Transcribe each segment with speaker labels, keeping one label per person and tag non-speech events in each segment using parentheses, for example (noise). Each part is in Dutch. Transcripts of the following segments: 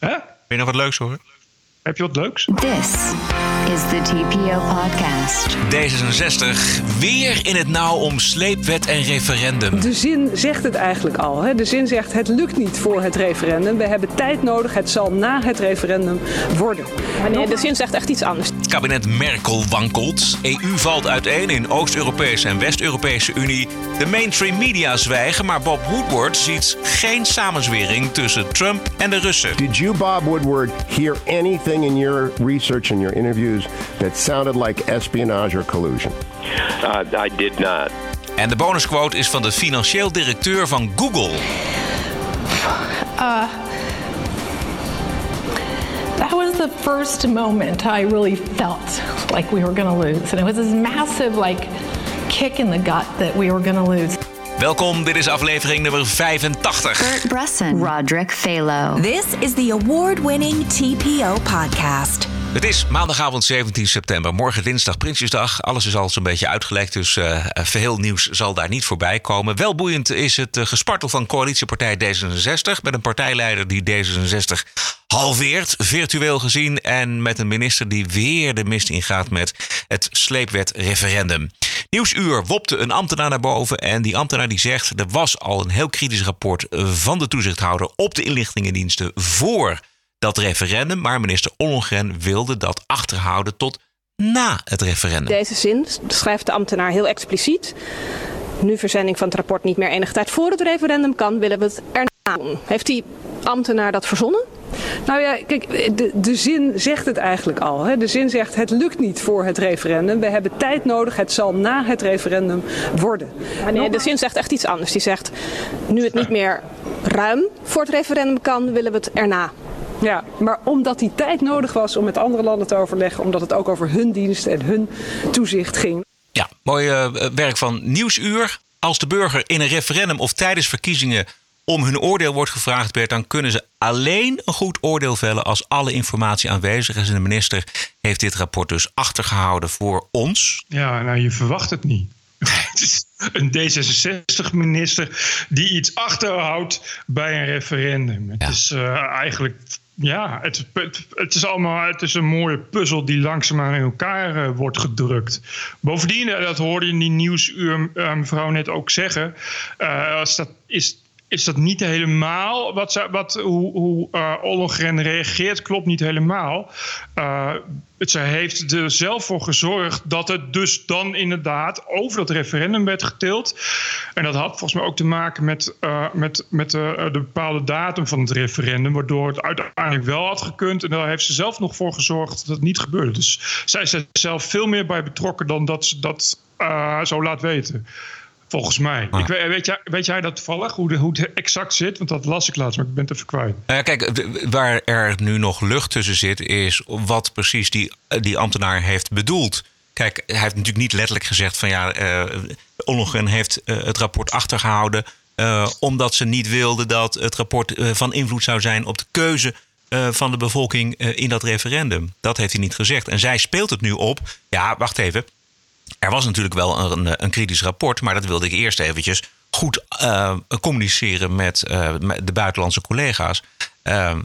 Speaker 1: Hè?
Speaker 2: Wil je nog wat leuks horen?
Speaker 1: Heb je wat leuks?
Speaker 3: This is the TPO podcast.
Speaker 2: D66 weer in het nauw om sleepwet en referendum.
Speaker 4: De zin zegt het eigenlijk al. Hè? De zin zegt het lukt niet voor het referendum. We hebben tijd nodig. Het zal na het referendum worden.
Speaker 5: Maar nee, de zin zegt echt iets anders.
Speaker 2: Het kabinet Merkel wankelt. EU valt uiteen in Oost-Europese en West-Europese Unie. De mainstream media zwijgen, maar Bob Woodward ziet geen samenzwering tussen Trump en de Russen.
Speaker 6: Did you, Bob Woodward, hear anything in your research and your interviews that sounded like espionage or collusion?
Speaker 7: Uh, I did not.
Speaker 2: En de bonusquote is van de financieel directeur van Google.
Speaker 8: That was the first moment I really felt like we were going to lose. And it was this massive, like, kick in the gut that we were going to lose.
Speaker 2: Welkom, dit is aflevering nummer 85.
Speaker 3: Bert Bresson, Roderick Phalo.
Speaker 9: This is the award winning TPO podcast.
Speaker 2: Het is maandagavond 17 september, morgen dinsdag Prinsjesdag. Alles is al zo'n beetje uitgelekt, dus uh, veel nieuws zal daar niet voorbij komen. Wel boeiend is het uh, gespartel van coalitiepartij D66... met een partijleider die D66 halveert, virtueel gezien... en met een minister die weer de mist ingaat met het sleepwet-referendum. Nieuwsuur wopte een ambtenaar naar boven en die ambtenaar die zegt... er was al een heel kritisch rapport van de toezichthouder op de inlichtingendiensten... voor dat referendum, maar minister Ollongren wilde dat achterhouden tot na het referendum.
Speaker 5: Deze zin schrijft de ambtenaar heel expliciet. Nu verzending van het rapport niet meer enige tijd voor het referendum kan, willen we het erna doen. Heeft die ambtenaar dat verzonnen?
Speaker 4: Nou ja, kijk, de, de zin zegt het eigenlijk al. Hè? De zin zegt het lukt niet voor het referendum. We hebben tijd nodig. Het zal na het referendum worden.
Speaker 5: Maar nee, de zin zegt echt iets anders. Die zegt nu het niet meer ruim voor het referendum kan, willen we het erna
Speaker 4: ja, maar omdat die tijd nodig was om met andere landen te overleggen, omdat het ook over hun dienst en hun toezicht ging.
Speaker 2: Ja, mooi uh, werk van Nieuwsuur. Als de burger in een referendum of tijdens verkiezingen om hun oordeel wordt gevraagd, Bert, dan kunnen ze alleen een goed oordeel vellen als alle informatie aanwezig is. En de minister heeft dit rapport dus achtergehouden voor ons.
Speaker 1: Ja, nou, je verwacht het niet. (laughs) Het is een D66-minister die iets achterhoudt bij een referendum. Het
Speaker 2: Ja.
Speaker 1: is uh, eigenlijk ja, het, het, is allemaal het is een mooie puzzel die langzaamaan in elkaar uh, wordt gedrukt. Bovendien, uh, dat hoorde je in die nieuwsuur uh, mevrouw net ook zeggen, als dat is is dat niet helemaal. Wat, wat, hoe hoe uh, Ollongren reageert klopt niet helemaal. Uh, het, ze heeft er zelf voor gezorgd dat het dus dan inderdaad over dat referendum werd getild. En dat had volgens mij ook te maken met, uh, met, met de, de bepaalde datum van het referendum. Waardoor het uiteindelijk wel had gekund. En daar heeft ze zelf nog voor gezorgd dat het niet gebeurde. Dus zij is er zelf veel meer bij betrokken dan dat ze dat zo laat weten. Volgens mij. Ah. Ik weet, weet, jij, weet jij dat toevallig, hoe, de, hoe het exact zit? Want dat las ik laatst, maar ik ben het even kwijt.
Speaker 2: Nou ja, kijk, waar er nu nog lucht tussen zit, is wat precies die, die ambtenaar heeft bedoeld. Kijk, hij heeft natuurlijk niet letterlijk gezegd van ja, uh, Ollongren heeft uh, het rapport achtergehouden. Uh, omdat ze niet wilde dat het rapport van invloed zou zijn op de keuze van de bevolking in dat referendum. Dat heeft hij niet gezegd. En zij speelt het nu op. Ja, wacht even. Er was natuurlijk wel een, een, kritisch rapport, maar dat wilde ik eerst eventjes goed uh, communiceren met, uh, met, de buitenlandse collega's. Uh,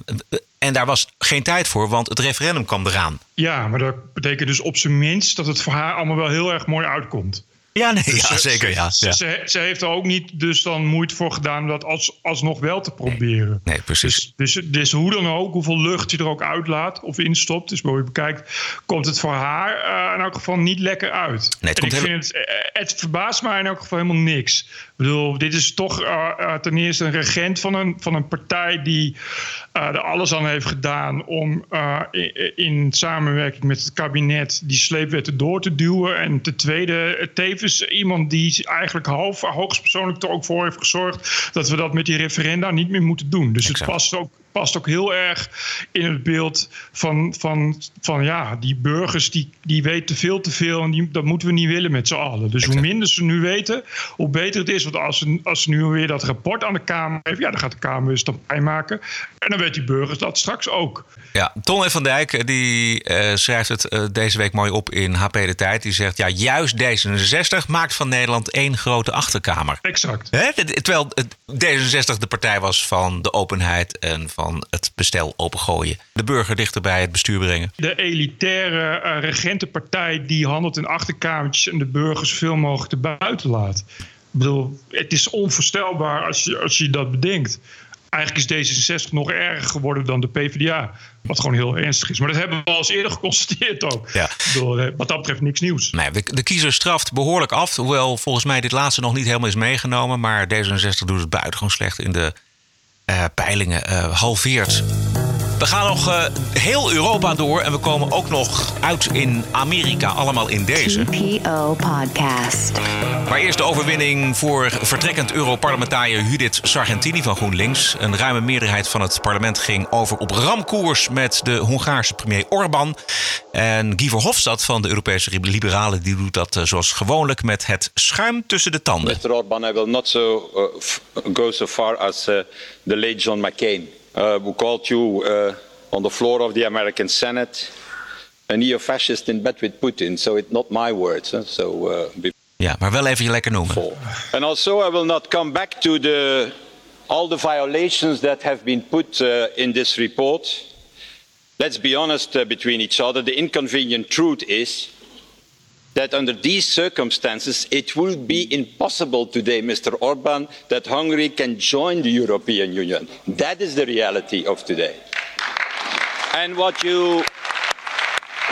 Speaker 2: en daar was geen tijd voor, want het referendum kwam eraan.
Speaker 1: Ja, maar dat betekent dus op zijn minst dat het voor haar allemaal wel heel erg mooi uitkomt.
Speaker 2: Ja, nee,
Speaker 1: dus
Speaker 2: ja
Speaker 1: ze,
Speaker 2: zeker. Ja,
Speaker 1: ze,
Speaker 2: ja.
Speaker 1: Ze, ze, heeft er ook niet dus dan moeite voor gedaan om dat als, alsnog wel te proberen.
Speaker 2: Nee, nee precies.
Speaker 1: Dus, dus, dus, hoe dan ook, hoeveel lucht je er ook uitlaat of instopt, dus hoe je bekijkt, komt het voor haar uh, in elk geval niet lekker uit.
Speaker 2: Nee, het,
Speaker 1: en ik
Speaker 2: heel...
Speaker 1: vind het, het verbaast mij in elk geval helemaal niks. Ik bedoel, dit is toch uh, uh, ten eerste een regent van een, van een partij die uh, er alles aan heeft gedaan om in, in, samenwerking met het kabinet die sleepwetten door te duwen. En ten tweede, tevens iemand die eigenlijk half hoogstpersoonlijk er ook voor heeft gezorgd dat we dat met die referenda niet meer moeten doen. Dus exact. het past ook, past ook heel erg in het beeld van, van, van ja, die burgers die, die weten veel te veel en die, dat moeten we niet willen met z'n allen. Dus exact. hoe minder ze nu weten, hoe beter het is. Want als ze, als ze nu weer dat rapport aan de Kamer heeft, ja, dan gaat de Kamer weer stampij maken. En dan weet die burgers dat straks ook.
Speaker 2: Ja, Ton van Dijk die uh, schrijft het uh, deze week mooi op in HP De Tijd. Die zegt, ja, juist D66 maakt van Nederland één grote achterkamer.
Speaker 1: Exact.
Speaker 2: Hè? Terwijl D66 de partij was van de openheid en van van het bestel opengooien. De burger dichter bij het bestuur brengen.
Speaker 1: De elitaire uh, regentenpartij die handelt in achterkamertjes en de burgers zoveel mogelijk te buiten laat. Ik bedoel, het is onvoorstelbaar als je, als je dat bedenkt. Eigenlijk is D66 nog erger geworden dan de PvdA. Wat gewoon heel ernstig is. Maar dat hebben we al eens eerder (laughs) geconstateerd ook.
Speaker 2: Ja.
Speaker 1: Bedoel, eh, wat dat betreft niks nieuws.
Speaker 2: Nee, de, de kiezer straft behoorlijk af. Hoewel volgens mij dit laatste nog niet helemaal is meegenomen. Maar D66 doet het buitengewoon slecht in de peilingen. Uh, halveert. We gaan nog uh, heel Europa door en we komen ook nog uit in Amerika, allemaal in deze.
Speaker 3: TPO Podcast.
Speaker 2: Maar eerst de overwinning voor vertrekkend Europarlementariër Judith Sargentini van GroenLinks. Een ruime meerderheid van het parlement ging over op ramkoers met de Hongaarse premier Orbán. En Guy Verhofstadt van de Europese Liberalen die doet dat zoals gewoonlijk met het schuim tussen de tanden.
Speaker 10: Mr. Orbán, I will not so, uh, go so far as uh, the late John McCain. Uh, who called you uh, on the floor of the American Senate a neo-fascist in bed with Putin. So it's not my words. Huh? So, uh,
Speaker 2: ja, maar wel even je lekker noemen.
Speaker 10: And also I will not come back to the, all the violations that have been put uh, in this report. Let's be honest uh, between each other. The inconvenient truth is that under these circumstances it would be impossible today, Mr. Orban, that Hungary can join the European Union. That is the reality of today. And what you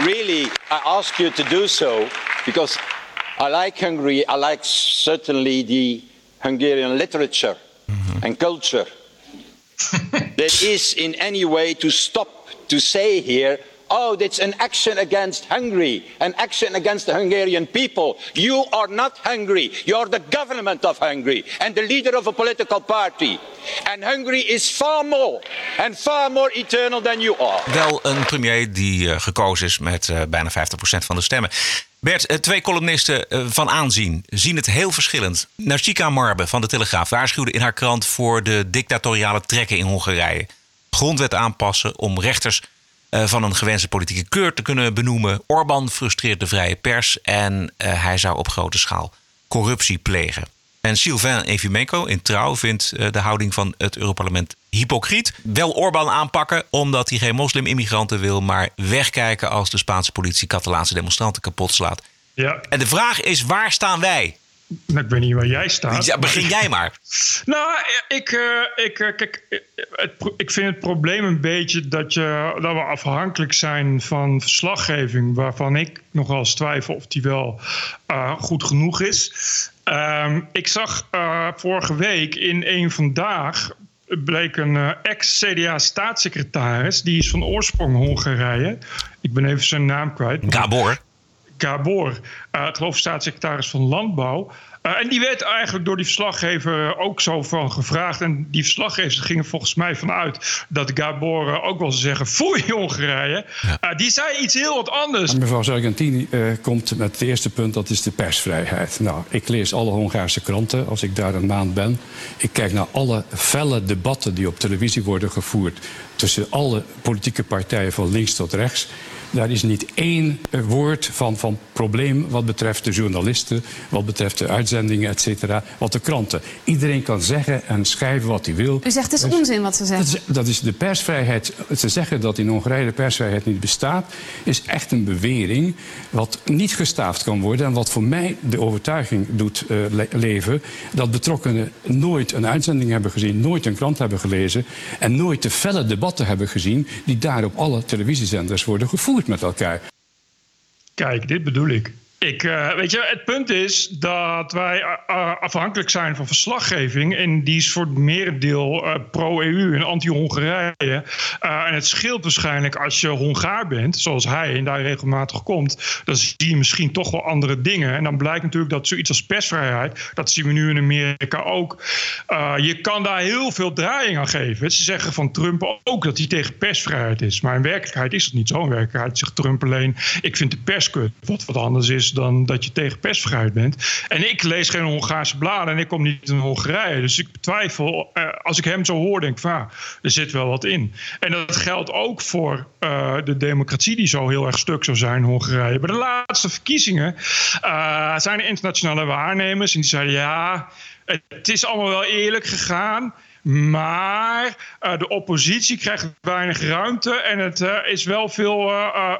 Speaker 10: really, I ask you to do so because I like Hungary, I like certainly the Hungarian literature mm-hmm. and culture. (laughs) that is in any way to stop to say here oh, it's an action against Hungary, an action against the Hungarian people. You are not Hungary. You are the government of Hungary and the leader of a political party. And Hungary is far more and far more eternal than you are.
Speaker 2: Wel een premier die uh, gekozen is met uh, bijna 50% van de stemmen. Bert, uh, twee columnisten van aanzien zien het heel verschillend. Narsika Marbe van de Telegraaf waarschuwde in haar krant voor de dictatoriale trekken in Hongarije. Grondwet aanpassen om rechters van een gewenste politieke keur te kunnen benoemen. Orbán frustreert de vrije pers en uh, hij zou op grote schaal corruptie plegen. En Sylvain Evimenko in Trouw vindt uh, de houding van het Europarlement hypocriet. Wel Orbán aanpakken omdat hij geen moslim-immigranten wil, maar wegkijken als de Spaanse politie Catalaanse demonstranten kapot slaat.
Speaker 1: Ja.
Speaker 2: En de vraag is: waar staan wij?
Speaker 1: Nou, ik weet niet waar jij staat.
Speaker 2: Ja, begin jij maar. (laughs)
Speaker 1: nou, ik, uh, ik, uh, kijk, het, ik vind het probleem een beetje dat, je, dat we afhankelijk zijn van verslaggeving, waarvan ik nogal eens twijfel of die wel uh, goed genoeg is. Um, ik zag vorige week in een vandaag bleek een ex-CDA-staatssecretaris, die is van oorsprong Hongarije. Ik ben even zijn naam kwijt.
Speaker 2: Gabor.
Speaker 1: Gabor, uh, ik geloof staatssecretaris van Landbouw. Uh, en die werd eigenlijk door die verslaggever ook zo van gevraagd. En die verslaggevers gingen volgens mij vanuit dat Gabor ook wel zeggen: (laughs) foei Hongarije. Ja. die zei iets heel wat anders.
Speaker 11: En mevrouw Sargentini komt met het eerste punt: dat is de persvrijheid. Nou, ik lees alle Hongaarse kranten als ik daar een maand ben. Ik kijk naar alle felle debatten die op televisie worden gevoerd tussen alle politieke partijen van links tot rechts. Daar is niet één woord van, van probleem wat betreft de journalisten, wat betreft de uitzendingen, et cetera, wat de kranten. Iedereen kan zeggen en schrijven wat hij wil.
Speaker 12: U zegt het is dus, onzin wat ze zeggen.
Speaker 11: Dat is, dat is, de persvrijheid. Ze zeggen dat in Hongarije de persvrijheid niet bestaat, is echt een bewering wat niet gestaafd kan worden en wat voor mij de overtuiging doet uh, le leven dat betrokkenen nooit een uitzending hebben gezien, nooit een krant hebben gelezen en nooit de felle debatten hebben gezien die daar op alle televisiezenders worden gevoerd met elkaar.
Speaker 1: Kijk, dit bedoel ik. Ik, uh, weet je, het punt is dat wij uh, afhankelijk zijn van verslaggeving. En die is voor het merendeel pro-EU en anti-Hongarije. en het scheelt waarschijnlijk als je Hongaar bent, zoals hij en daar regelmatig komt. Dan zie je misschien toch wel andere dingen. En dan blijkt natuurlijk dat zoiets als persvrijheid, dat zien we nu in Amerika ook. je kan daar heel veel draaiing aan geven. Ze zeggen van Trump ook dat hij tegen persvrijheid is. Maar in werkelijkheid is het niet zo. In werkelijkheid zegt Trump alleen: ik vind de pers kut. Wat wat anders is dan dat je tegen persvrijheid bent. En ik lees geen Hongaarse bladen en ik kom niet in Hongarije. Dus ik betwijfel, uh, als ik hem zo hoor, denk ik van, ah, er zit wel wat in. En dat geldt ook voor uh, de democratie die zo heel erg stuk zou zijn in Hongarije. Bij de laatste verkiezingen uh, zijn er internationale waarnemers en die zeiden, ja, het is allemaal wel eerlijk gegaan. Maar uh, de oppositie krijgt weinig ruimte en het uh, is wel veel uh,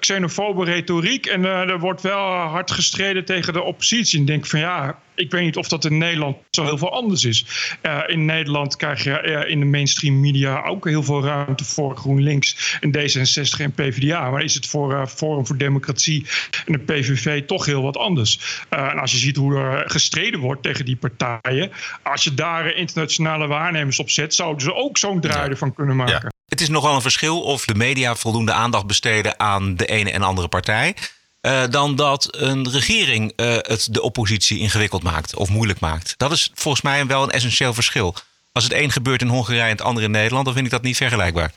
Speaker 1: xenofobe retoriek. En er wordt wel hard gestreden tegen de oppositie. En ik denk van ja, ik weet niet of dat in Nederland zo heel veel anders is. Uh, in Nederland krijg je uh, in de mainstream media ook heel veel ruimte voor GroenLinks en D66 en PvdA. Maar is het voor uh, Forum voor Democratie en de PVV toch heel wat anders? en als je ziet hoe er gestreden wordt tegen die partijen, als je daar internationale waarnemers op zet, zouden ze ook zo'n draai van kunnen maken. Ja.
Speaker 2: Het is nogal een verschil of de media voldoende aandacht besteden aan de ene en andere partij. Uh, dan dat een regering uh, het de oppositie ingewikkeld maakt of moeilijk maakt. Dat is volgens mij wel een essentieel verschil. Als het een gebeurt in Hongarije en het andere in Nederland, dan vind ik dat niet vergelijkbaar.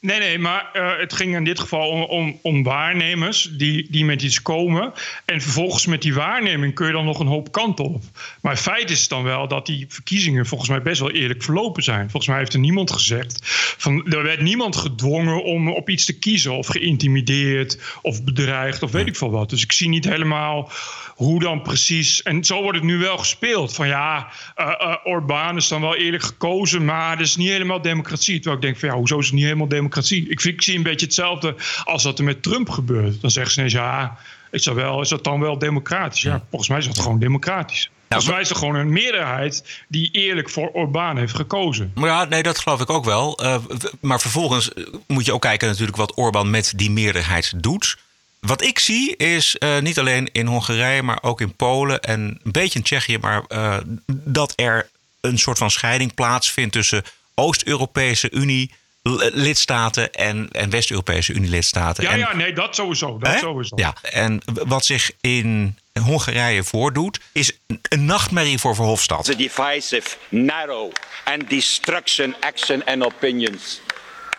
Speaker 1: Nee, nee, maar uh, het ging in dit geval om, om, om, waarnemers die, die met iets komen. En vervolgens met die waarneming kun je dan nog een hoop kanten op. Maar feit is dan wel dat die verkiezingen volgens mij best wel eerlijk verlopen zijn. Volgens mij heeft er niemand gezegd. Van, er werd niemand gedwongen om op iets te kiezen. Of geïntimideerd of bedreigd of weet ik veel wat. Dus ik zie niet helemaal hoe dan precies. En zo wordt het nu wel gespeeld. Van ja, uh, uh, Orbán is dan wel eerlijk gekozen, maar het is niet helemaal democratie. Terwijl ik denk van ja, hoezo is het niet helemaal democratie? Ik, vind, ik zie een beetje hetzelfde als dat er met Trump gebeurt. Dan zeggen ze ineens ja, is dat, wel, is dat dan wel democratisch? Ja, volgens mij is dat gewoon democratisch. Volgens mij is er gewoon een meerderheid die eerlijk voor Orbán heeft gekozen.
Speaker 2: Maar ja, nee, dat geloof ik ook wel. Uh, maar vervolgens moet je ook kijken natuurlijk wat Orbán met die meerderheid doet. Wat ik zie is uh, niet alleen in Hongarije, maar ook in Polen en een beetje in Tsjechië, maar uh, dat er een soort van scheiding plaatsvindt tussen Oost-Europese Unie lidstaten en, en West-Europese Unie-lidstaten.
Speaker 1: Ja, en, ja, nee, dat sowieso. Dat sowieso.
Speaker 2: Ja, en wat zich in Hongarije voordoet, is een nachtmerrie voor Verhofstadt.
Speaker 10: The divisive, narrow and destruction action and opinions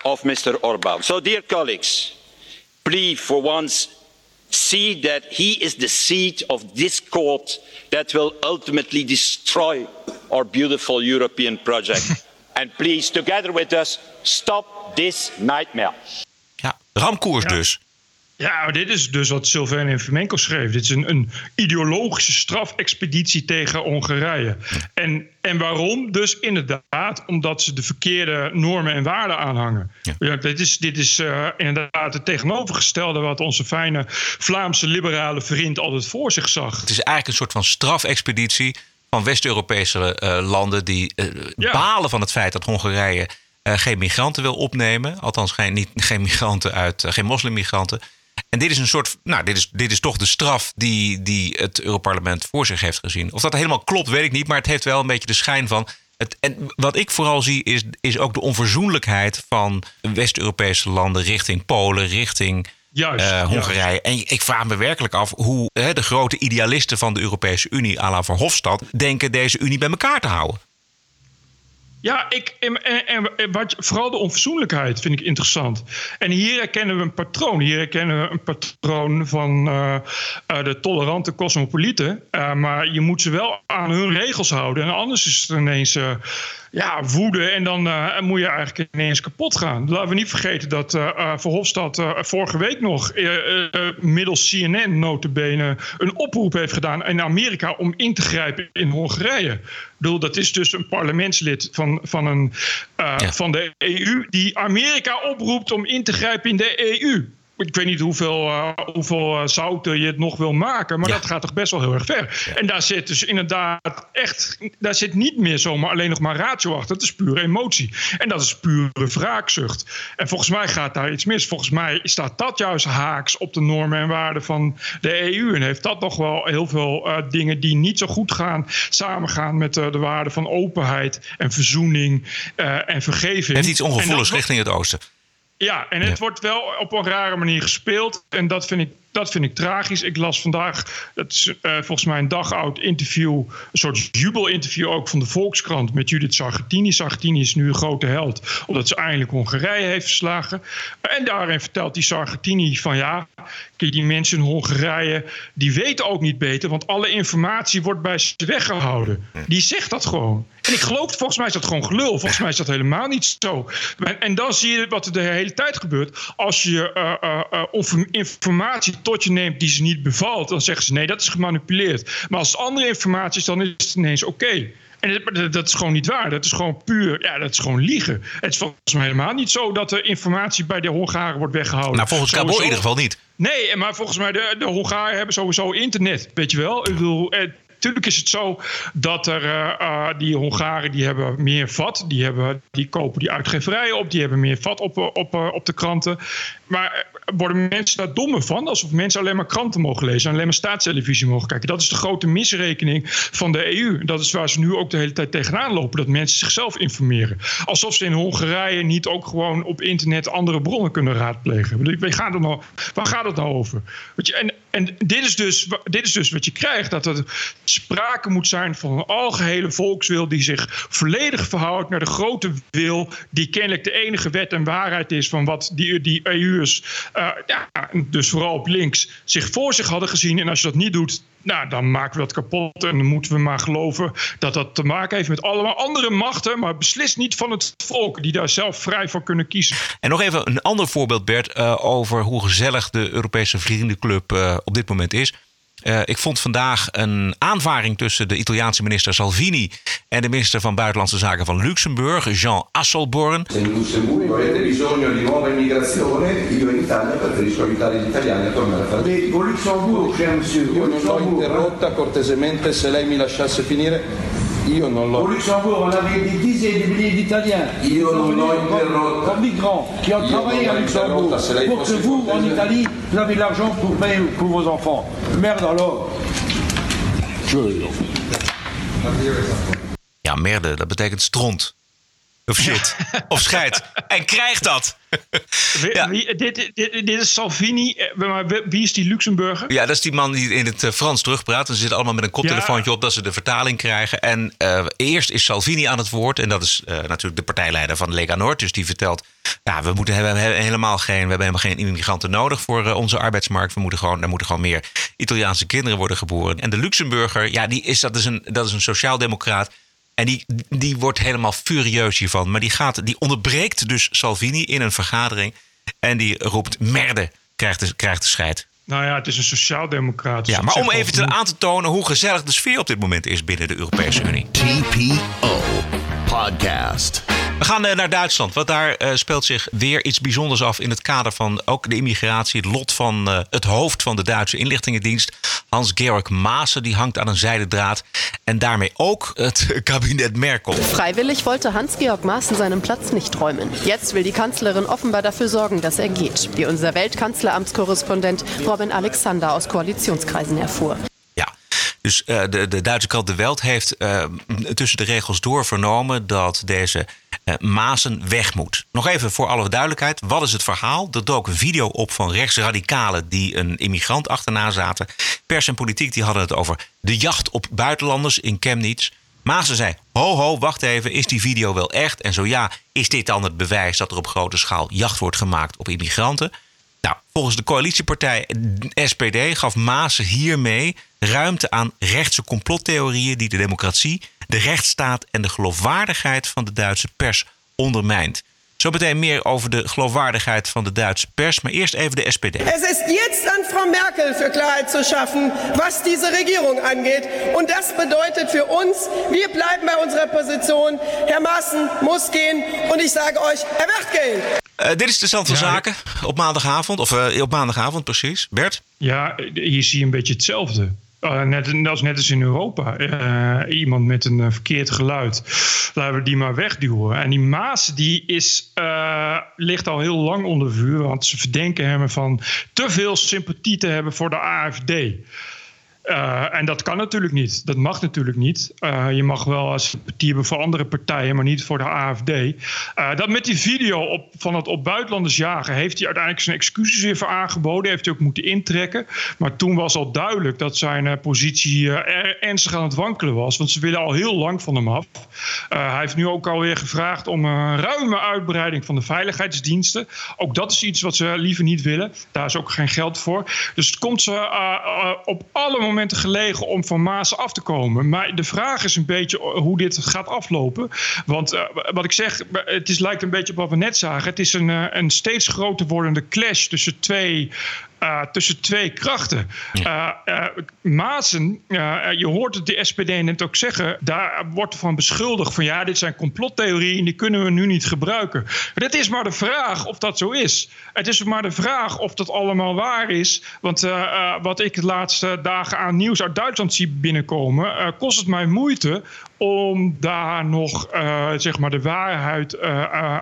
Speaker 10: of Mr. Orbán. So, dear colleagues, please for once see that he is the seed of discord that will ultimately destroy our beautiful European project. (laughs) and please, together with us, stop this nightmare.
Speaker 2: Ja, ramkoers ja. dus.
Speaker 1: Ja, dit is dus wat Sylvain Infomenko schreef. Dit is een, een ideologische strafexpeditie tegen Hongarije. En, en waarom? Dus inderdaad omdat ze de verkeerde normen en waarden aanhangen. Ja. ja dit is, dit is uh, inderdaad het tegenovergestelde wat onze fijne Vlaamse liberale vriend altijd voor zich zag.
Speaker 2: Het is eigenlijk een soort van strafexpeditie van West-Europese uh, landen die uh, ja. balen van het feit dat Hongarije geen migranten wil opnemen. Althans, geen, niet, (laughs) geen migranten uit, geen moslimmigranten. En dit is een soort, nou, dit is, dit is toch de straf die, die het Europarlement voor zich heeft gezien. Of dat helemaal klopt, weet ik niet, maar het heeft wel een beetje de schijn van. Het, en wat ik vooral zie, is, is ook de onverzoenlijkheid van West-Europese landen richting Polen, richting Juist, uh, Hongarije. Juist. En ik vraag me werkelijk af hoe hè, de grote idealisten van de Europese Unie, à la Verhofstadt, denken deze Unie bij elkaar te houden.
Speaker 1: Ja, ik, en, en, en wat, vooral de onverzoenlijkheid vind ik interessant. En hier herkennen we een patroon. Hier herkennen we een patroon van uh, uh, de tolerante cosmopolieten. Uh, maar je moet ze wel aan hun regels houden. En anders is het ineens ja, woede en dan uh, moet je eigenlijk ineens kapot gaan. Laten we niet vergeten dat uh, Verhofstadt uh, vorige week nog middels CNN notabene een oproep heeft gedaan in Amerika om in te grijpen in Hongarije. Ik bedoel, dat is dus een parlementslid van, van, een, ja. van de EU die Amerika oproept om in te grijpen in de EU ik weet niet hoeveel, uh, hoeveel zouten je het nog wil maken, maar ja. dat gaat toch best wel heel erg ver. Ja. En daar zit dus inderdaad echt, daar zit niet meer zomaar alleen nog maar ratio achter. Dat is pure emotie. En dat is pure wraakzucht. En volgens mij gaat daar iets mis. Volgens mij staat dat juist haaks op de normen en waarden van de EU. En heeft dat nog wel heel veel uh, dingen die niet zo goed gaan, samengaan met uh, de waarden van openheid en verzoening en vergeving.
Speaker 2: Het iets ongevoeligs richting het oosten.
Speaker 1: Ja, en het ja. wordt wel op een rare manier gespeeld. En dat vind ik, dat vind ik tragisch. Ik las vandaag, dat is uh, volgens mij een dag oud interview, een soort jubelinterview ook van de Volkskrant met Judith Sargentini. Sargentini is nu een grote held, omdat ze eindelijk Hongarije heeft verslagen. En daarin vertelt die Sargentini van ja, die mensen in Hongarije, die weten ook niet beter, want alle informatie wordt bij ze weggehouden. Die zegt dat gewoon. En ik geloof, volgens mij is dat gewoon gelul. Volgens mij is dat helemaal niet zo. En, en dan zie je wat er de hele tijd gebeurt. Als je uh, uh, informatie tot je neemt die ze niet bevalt, dan zeggen ze nee, dat is gemanipuleerd. Maar als het andere informatie is, dan is het ineens oké. Okay. En dat, dat, is gewoon niet waar. Dat is gewoon puur, ja, dat is gewoon liegen. Het is volgens mij helemaal niet zo dat de informatie bij de Hongaren wordt weggehouden.
Speaker 2: Nou, volgens Kabul in ieder geval niet.
Speaker 1: Nee, maar volgens mij de, de Hongaren hebben sowieso internet, weet je wel. Ik bedoel, Natuurlijk is het zo dat er uh, die Hongaren die hebben meer vat. Die, hebben, die kopen die uitgeverijen op. Die hebben meer vat op, op, op de kranten. Maar worden mensen daar dommer van? Alsof mensen alleen maar kranten mogen lezen en alleen maar staatstelevisie mogen kijken. Dat is de grote misrekening van de EU. Dat is waar ze nu ook de hele tijd tegenaan lopen. Dat mensen zichzelf informeren. Alsof ze in Hongarije niet ook gewoon op internet andere bronnen kunnen raadplegen. Waar gaat het nou, waar gaat het nou over? En, en dit, is dus, dit is dus wat je krijgt. Dat er sprake moet zijn van een algehele volkswil die zich volledig verhoudt naar de grote wil. Die kennelijk de enige wet en waarheid is van wat die, die EU'ers uh, ja, dus vooral op links, zich voor zich hadden gezien. En als je dat niet doet, nou, dan maken we dat kapot. En dan moeten we maar geloven dat dat te maken heeft met allemaal andere machten. Maar beslist niet van het volk, die daar zelf vrij voor kunnen kiezen.
Speaker 2: En nog even een ander voorbeeld, Bert, uh, over hoe gezellig de Europese Vriendenclub uh, op dit moment is. Uh, ik vond vandaag een aanvaring tussen de Italiaanse minister Salvini en de minister van Buitenlandse Zaken van Luxemburg, Jean Asselborn.
Speaker 12: In Lussemburgo avete bisogno di nuova immigrazione, io in Italia preferisco aiutare gli italiani a tornare a fare. Con Luxemburgo, cher monsieur, io non l'ho interrotta cortesemente, se lei mi lasciasse finire. Io non l'ho.
Speaker 13: Au Luxembourg, on avait des dizaines de milliers d'Italiens.
Speaker 12: Io non l'ho interrotta.
Speaker 13: Comme migrants qui ont travaillé à Luxembourg. Pour que vous, en Italie, vous avez l'argent pour payer pour vos enfants. Merde alors.
Speaker 2: Ja, merde, dat betekent stront. Of shit. of scheid. En krijgt dat.
Speaker 1: ja. wie, dit, dit, dit, is Salvini. Eh, maar wie is die Luxemburger?
Speaker 2: Ja, dat is die man die in het eh, Frans terugpraat. En ze zitten allemaal met een koptelefoontje op dat ze de vertaling krijgen. En uh, eerst is Salvini aan het woord. En dat is uh, natuurlijk de partijleider van Lega Noord. Dus die vertelt. Ja, we moeten hebben helemaal geen. We hebben helemaal geen immigranten nodig voor uh, onze arbeidsmarkt. We moeten gewoon, er moeten gewoon meer Italiaanse kinderen worden geboren. En de Luxemburger, ja, die is, dat is een, dat is een sociaaldemocraat. En die, die wordt helemaal furieus hiervan. Maar die, gaat, die onderbreekt dus Salvini in een vergadering. En die roept merde, krijgt de, krijgt de scheid.
Speaker 1: Nou ja, het is een sociaaldemocraat.
Speaker 2: Ja, maar om even te aan te tonen hoe gezellig de sfeer op dit moment is binnen de Europese Unie.
Speaker 14: TPO Podcast.
Speaker 2: We gaan uh, naar Duitsland, want daar uh, speelt zich weer iets bijzonders af in het kader van ook de immigratie. Het lot van uh, het hoofd van de Duitse inlichtingendienst, Hans-Georg Maassen, die hangt aan een zijden draad. En daarmee ook het (laughs) kabinet Merkel.
Speaker 15: Freiwillig wollte Hans-Georg Maaßen seinen Platz nicht räumen. Jetzt will die Kanzlerin offenbar dafür sorgen, dass er geht, wie unser Weltkanzleramtskorrespondent Robin Alexander aus Koalitionskreisen erfuhr.
Speaker 2: Dus uh, de, de Duitse krant De Welt heeft uh, tussen de regels door vernomen dat deze uh, Maasen weg moet. Nog even voor alle duidelijkheid: wat is het verhaal? Er dook een video op van rechtsradicalen die een immigrant achterna zaten. Pers en politiek die hadden het over de jacht op buitenlanders in Chemnitz. Maasen zei: Ho, ho, wacht even, is die video wel echt? En zo ja, is dit dan het bewijs dat er op grote schaal jacht wordt gemaakt op immigranten? Nou, volgens de coalitiepartij SPD gaf Maasen hiermee ruimte aan rechtse complottheorieën die de democratie, de rechtsstaat en de geloofwaardigheid van de Duitse pers ondermijnt. Zo meteen meer over de geloofwaardigheid van de Duitse pers, maar eerst even de SPD.
Speaker 16: Es ist jetzt an Frau Merkel für Klarheit zu schaffen, was diese Regierung angeht. Und das bedeutet für uns, wir bleiben bei unserer Position. Herr Maaßen muss gehen und ich sage euch, er wird gehen.
Speaker 2: Uh, dit is de stand van ja, zaken op maandagavond, of uh, op maandagavond precies. Bert?
Speaker 1: Ja, hier zie je een beetje hetzelfde. Uh, net, als net als in Europa. Uh, iemand met een uh, verkeerd geluid. Laten we die maar wegduwen. En die Maas die is, ligt al heel lang onder vuur. Want ze verdenken hem van te veel sympathie te hebben voor de AFD. Uh, en dat kan natuurlijk niet. Dat mag natuurlijk niet. Uh, je mag wel sympathie hebben voor andere partijen, maar niet voor de AFD. Uh, dat met die video op, van het op buitenlanders jagen, heeft hij uiteindelijk zijn excuses weer aangeboden. Heeft hij ook moeten intrekken. Maar toen was al duidelijk dat zijn positie ernstig aan het wankelen was. Want ze willen al heel lang van hem af. hij heeft nu ook alweer gevraagd om een ruime uitbreiding van de veiligheidsdiensten. Ook dat is iets wat ze liever niet willen. Daar is ook geen geld voor. Dus het komt ze op alle momenten gelegen om van Maas af te komen. Maar de vraag is een beetje hoe dit gaat aflopen. Want uh, wat ik zeg, het is, lijkt een beetje op wat we net zagen. Het is een, uh, een steeds groter wordende clash tussen twee uh, tussen twee krachten. Uh, Maasen, je hoort het de SPD net ook zeggen, daar wordt van beschuldigd van ja, dit zijn complottheorieën, die kunnen we nu niet gebruiken. Maar het is maar de vraag of dat zo is. Het is maar de vraag of dat allemaal waar is. Want wat ik de laatste dagen aan nieuws uit Duitsland zie binnenkomen, kost het mij moeite om daar nog zeg maar de waarheid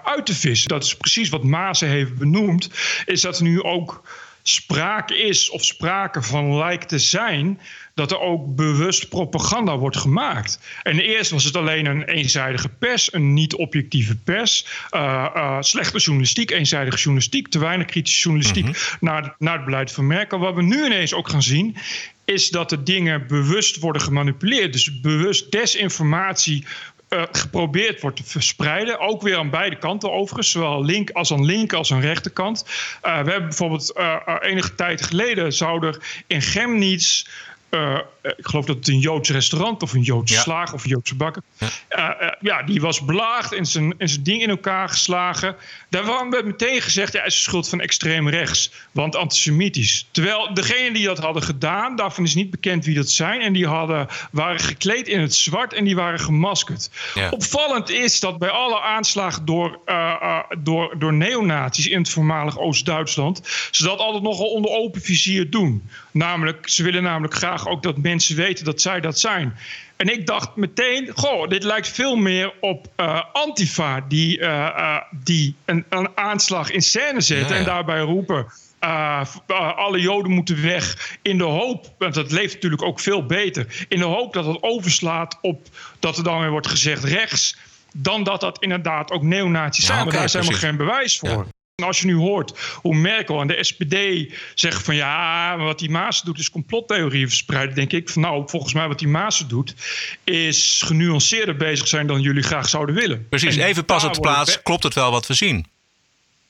Speaker 1: uit te vissen. Dat is precies wat Maasen heeft benoemd, is dat nu ook sprake is of sprake van lijkt te zijn dat er ook bewust propaganda wordt gemaakt. En eerst was het alleen een eenzijdige pers, een niet-objectieve pers, uh, uh, slechte journalistiek, eenzijdige journalistiek, te weinig kritische journalistiek mm -hmm. naar, naar het beleid van Merkel. Wat we nu ineens ook gaan zien, is dat de dingen bewust worden gemanipuleerd. Dus bewust desinformatie uh, geprobeerd wordt te verspreiden. Ook weer aan beide kanten overigens. Zowel link als aan link als aan rechterkant. Uh, we hebben bijvoorbeeld uh, enige tijd geleden zou er in Chemnitz uh, ik geloof dat het een Joods restaurant of een Joodse ja. slager of een Joodse bakker. Ja. Uh, uh, ja, die was belaagd en zijn, en zijn ding in elkaar geslagen. Daar werd meteen gezegd: ja, hij is schuld van extreem rechts, want antisemitisch. Terwijl degenen die dat hadden gedaan, daarvan is niet bekend wie dat zijn. En die hadden, waren gekleed in het zwart en die waren gemaskerd. Ja. Opvallend is dat bij alle aanslagen door, door, door neonazies in het voormalig Oost-Duitsland, ze dat altijd nogal onder open vizier doen. Namelijk, ze willen namelijk graag ook dat mensen weten dat zij dat zijn. En ik dacht meteen, goh, dit lijkt veel meer op uh, Antifa, die, uh, uh, die een, een, aanslag in scène zetten ja, ja. en daarbij roepen. alle Joden moeten weg in de hoop, want dat leeft natuurlijk ook veel beter, in de hoop dat het overslaat op dat er dan weer wordt gezegd rechts, dan dat dat inderdaad ook neonazies zijn. Okay, daar is helemaal geen bewijs voor. Als je nu hoort hoe Merkel en de SPD zeggen van ja, wat die Maas doet is complottheorieën verspreiden, denk ik van nou, volgens mij wat die Maas doet is genuanceerder bezig zijn dan jullie graag zouden willen.
Speaker 2: Precies,
Speaker 1: en
Speaker 2: even pas op de plaats, klopt het wel wat we zien?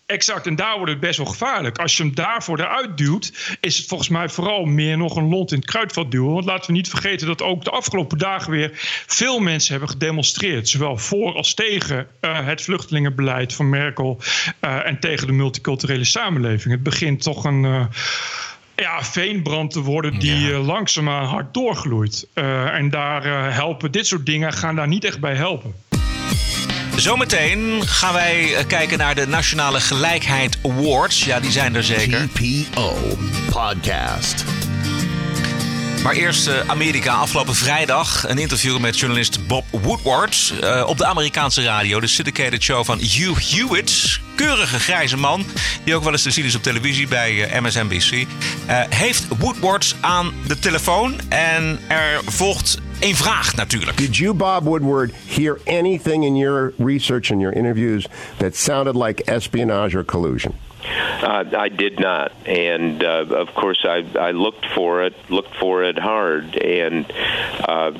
Speaker 1: Exact, en daar wordt het best wel gevaarlijk. Als je hem daarvoor eruit duwt, is het volgens mij vooral meer nog een lont in het kruidvat duwen. Want laten we niet vergeten dat ook de afgelopen dagen weer veel mensen hebben gedemonstreerd. Zowel voor als tegen uh, het vluchtelingenbeleid van Merkel uh, en tegen de multiculturele samenleving. Het begint toch een. Uh, ja, veenbrand te worden die ja. langzaamaan hard doorgloeit. en daar helpen dit soort dingen gaan daar niet echt bij helpen.
Speaker 2: Zometeen gaan wij kijken naar de Nationale Gelijkheid Awards. Ja, die zijn er zeker.
Speaker 14: TPO Podcast.
Speaker 2: Maar eerst Amerika. Afgelopen vrijdag een interview met journalist Bob Woodward uh, op de Amerikaanse radio. De syndicated show van Hugh Hewitt. Keurige grijze man, die ook wel eens te zien is op televisie bij uh, MSNBC. Uh, heeft Woodward aan de telefoon en er volgt een vraag natuurlijk.
Speaker 6: Did you, Bob Woodward, hear anything in your research and your interviews that sounded like espionage or collusion?
Speaker 7: Uh, I did not, and uh, of course I, I looked for it, looked for it hard, and uh,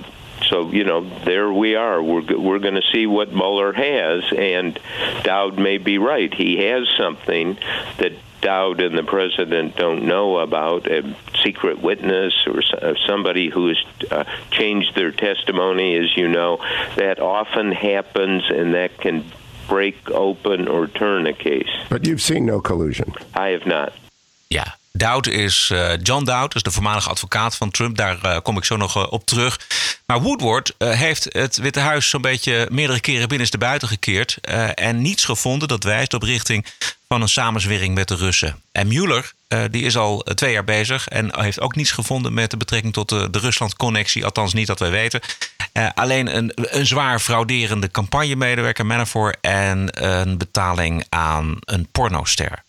Speaker 7: so you know there we are. We're we're going to see what Mueller has, and Dowd may be right. He has something that Dowd and the president don't know about a secret witness or somebody who has uh, changed their testimony, as you know, that often happens, and that can break open or turn a case.
Speaker 6: But you've seen no collusion.
Speaker 7: I have not.
Speaker 2: Ja, Dowd is uh, John Dowd, is de voormalige advocaat van Trump. Daar uh, kom ik zo nog uh, op terug. Maar Woodward heeft het Witte Huis zo'n beetje meerdere keren binnenste buiten gekeerd. en niets gevonden dat wijst op richting van een samenzwering met de Russen. En Mueller, die is al twee jaar bezig en heeft ook niets gevonden met de betrekking tot de, de Rusland-connectie. Althans, niet dat wij weten. alleen een, een zwaar frauderende campagnemedewerker Manafort en een betaling aan een pornoster.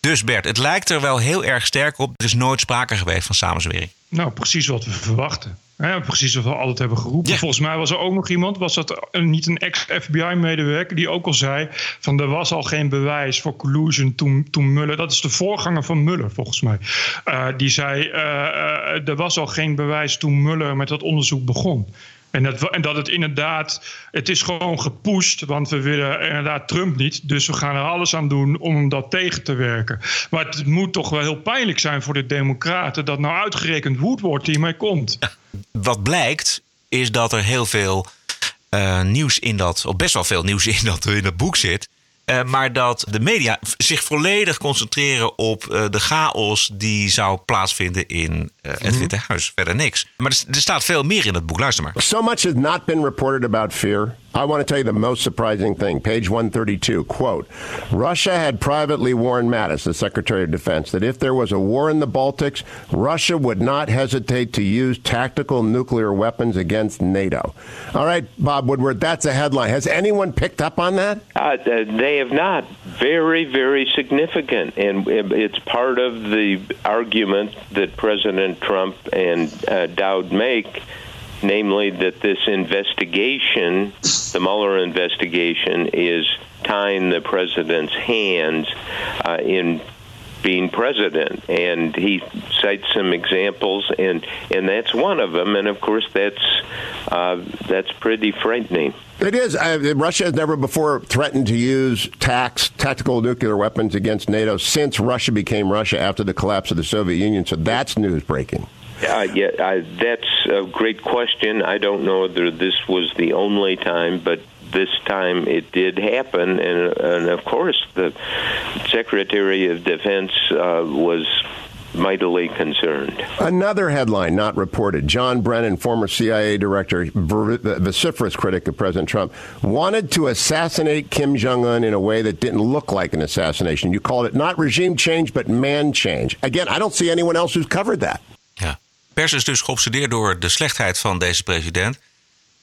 Speaker 2: Dus Bert, het lijkt er wel heel erg sterk op. Er is nooit sprake geweest van samenzwering.
Speaker 1: Nou, precies wat we verwachten. Ja, precies wat we altijd hebben geroepen. Ja. Volgens mij was er ook nog iemand, was dat niet een ex-FBI-medewerker, die ook al zei: van er was al geen bewijs voor collusion toen, toen Muller. Dat is de voorganger van Muller, volgens mij. Uh, die zei: uh, uh, er was al geen bewijs toen Muller met dat onderzoek begon. En dat, en dat het inderdaad, het is gewoon gepusht, want we willen inderdaad Trump niet. Dus we gaan er alles aan doen om dat tegen te werken. Maar het moet toch wel heel pijnlijk zijn voor de Democraten dat nou uitgerekend Woodward hiermee komt.
Speaker 2: Wat blijkt, is dat er heel veel uh, nieuws in dat, of best wel veel nieuws in dat, in dat boek zit. Uh, maar dat de media zich volledig concentreren op uh, de chaos die zou plaatsvinden in uh, het mhm. Witte Huis. Verder niks. Maar er, er, staat veel meer in het boek. Luister maar.
Speaker 6: So much has not been reported about fear. I want to tell you the most surprising thing. Page 132, quote, Russia had privately warned Mattis, the Secretary of Defense, that if there was a war in the Baltics, Russia would not hesitate to use tactical nuclear weapons against NATO. All right, Bob Woodward, that's a headline. Has anyone picked up on that?
Speaker 7: Uh, they have not. Very, very significant. And it's part of the argument that President Trump and uh, Dowd make namely that this investigation, the Mueller investigation, is tying the president's hands uh, in being president and he cites some examples and and that's one of them and of course that's uh, that's pretty frightening
Speaker 6: it is. Uh, Russia has never before threatened to use tax, tactical nuclear weapons against NATO since Russia became Russia after the collapse of the Soviet Union. So that's news breaking.
Speaker 7: Uh, yeah, uh, that's a great question. I don't know whether this was the only time, but this time it did happen, and, and of course the Secretary of Defense uh, was mightily concerned.
Speaker 6: Another headline not reported John Brennan, former CIA director, vociferous critic of President Trump, wanted to assassinate Kim Jong un in a way that didn't look like an assassination. You called it not regime change, but man change. Again, I don't see anyone else who's covered that.
Speaker 2: Pers is dus geobsedeerd door de slechtheid van deze president.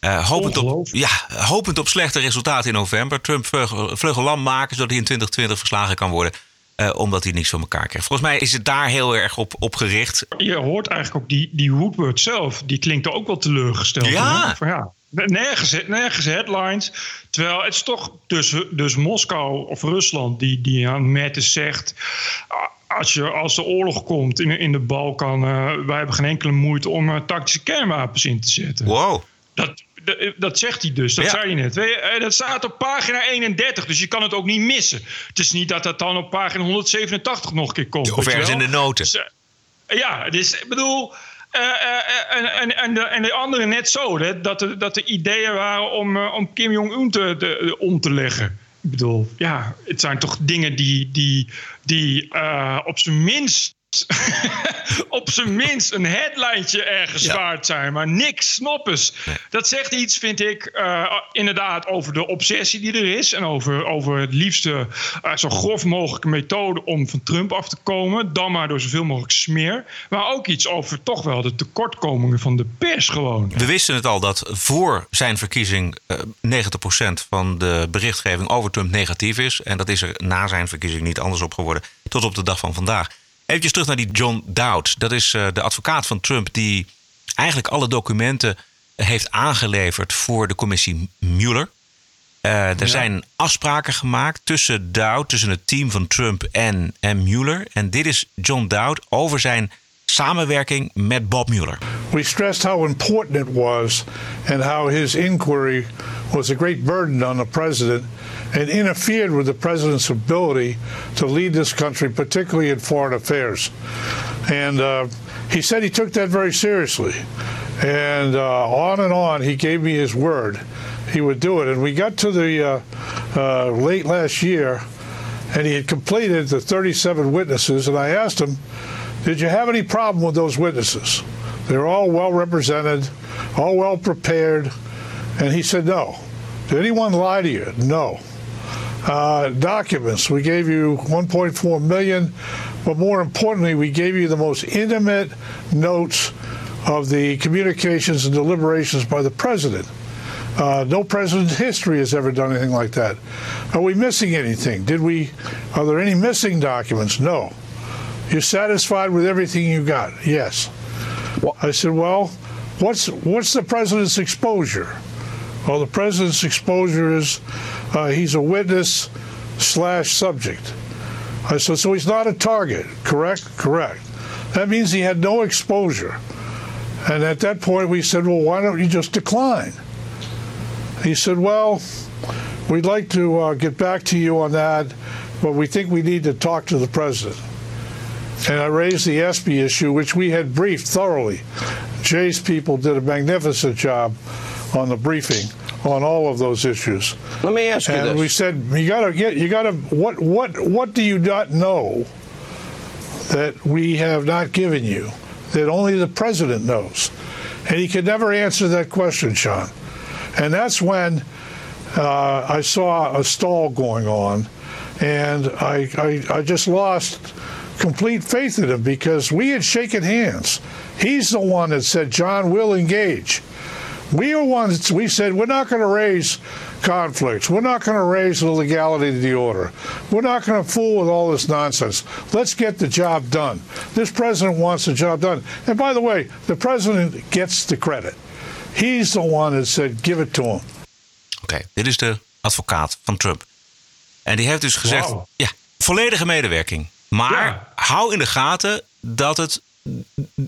Speaker 2: Uh, hopend, op, ja, hopend op slechte resultaten in november. Trump vleugel, lam maken zodat hij in 2020 verslagen kan worden. Uh, omdat hij niks van elkaar krijgt. Volgens mij is het daar heel erg op, op gericht.
Speaker 1: Je hoort eigenlijk ook die, die Woodward zelf. Die klinkt ook wel teleurgesteld.
Speaker 2: Ja.
Speaker 1: Van, ja nergens, nergens headlines. Terwijl het is toch dus, dus Moskou of Rusland die, die aan zegt als, je, als de oorlog komt in, in de Balkan, uh, wij hebben geen enkele moeite om uh, tactische kernwapens in te zetten.
Speaker 2: Wow.
Speaker 1: Dat, dat, zegt hij dus, dat zei je net. Eh, dat staat op pagina 31, dus je kan het ook niet missen. Het is niet dat dat dan op pagina 187 nog een keer komt.
Speaker 2: Of ergens in de noten. Dus,
Speaker 1: ja, dus ik bedoel. en, en, en, de, en de andere net zo, hè, dat, de, dat de ideeën waren om, om Kim Jong-un te, de, om te leggen. Ik bedoel, ja, het zijn toch dingen die, die, die uh, op zijn minst (laughs) op zijn minst een headlijntje ergens ja. waard zijn, maar niks snoppes. Dat zegt iets, vind ik, uh, inderdaad over de obsessie die er is en over, over het liefste uh, zo grof mogelijke methode om van Trump af te komen, dan maar door zoveel mogelijk smeer. Maar ook iets over toch wel de tekortkomingen van de pers gewoon.
Speaker 2: We wisten het al dat voor zijn verkiezing uh, 90% van de berichtgeving over Trump negatief is. En dat is er na zijn verkiezing niet anders op geworden tot op de dag van vandaag. Even terug naar die John Dowd. Dat is uh, de advocaat van Trump die eigenlijk alle documenten heeft aangeleverd voor de commissie Mueller. Uh, er ja. zijn afspraken gemaakt tussen Dowd, tussen het team van Trump en, en Mueller. En dit is John Dowd over zijn samenwerking met Bob Mueller.
Speaker 17: We stressed how important it was and how his inquiry was a great burden on the president and interfered with the president's ability to lead this country, particularly in foreign affairs. And uh, he said he took that very seriously. And uh, on and on, he gave me his word he would do it. And we got to the uh, uh late last year, and he had completed the 37 witnesses. And I asked him, Did you have any problem with those witnesses? They're all well represented, all well prepared. And he said, No. Did anyone lie to you? No. Uh, documents. We gave you 1.4 million, but more importantly, we gave you the most intimate notes of the communications and deliberations by the president. Uh, no president in history has ever done anything like that. Are we missing anything? Did we? Are there any missing documents? No. You're satisfied with everything you got? Yes. Well, I said, well, what's what's the president's exposure? Well, the president's exposure is uh, he's a witness slash subject. I said, so he's not a target, correct? Correct. That means he had no exposure. And at that point, we said, well, why don't you just decline? He said, well, we'd like to uh, get back to you on that, but we think we need to talk to the president. And I raised the ESPY issue, which we had briefed thoroughly. Jay's people did a magnificent job on the briefing on all of those issues.
Speaker 18: Let me ask you
Speaker 17: and
Speaker 18: this.
Speaker 17: we said you got to get you got to what what what do you not know that we have not given you that only the president knows, and he could never answer that question, Sean. And that's when uh, I saw a stall going on, and I, I I just lost complete faith in him because we had shaken hands. He's the one that said John will engage. We are ones we said we're not going to raise conflicts. We're not going to raise the legality of the order. We're not going to fool with all this nonsense. Let's get the job done. This president wants the job done. And by the way, the president gets the credit. He's the one that said give it to him.
Speaker 2: Oké, dit is de advocaat van Trump. En die heeft dus gezegd:
Speaker 1: Wauw.
Speaker 2: ja, volledige medewerking. Maar hou in de gaten dat het,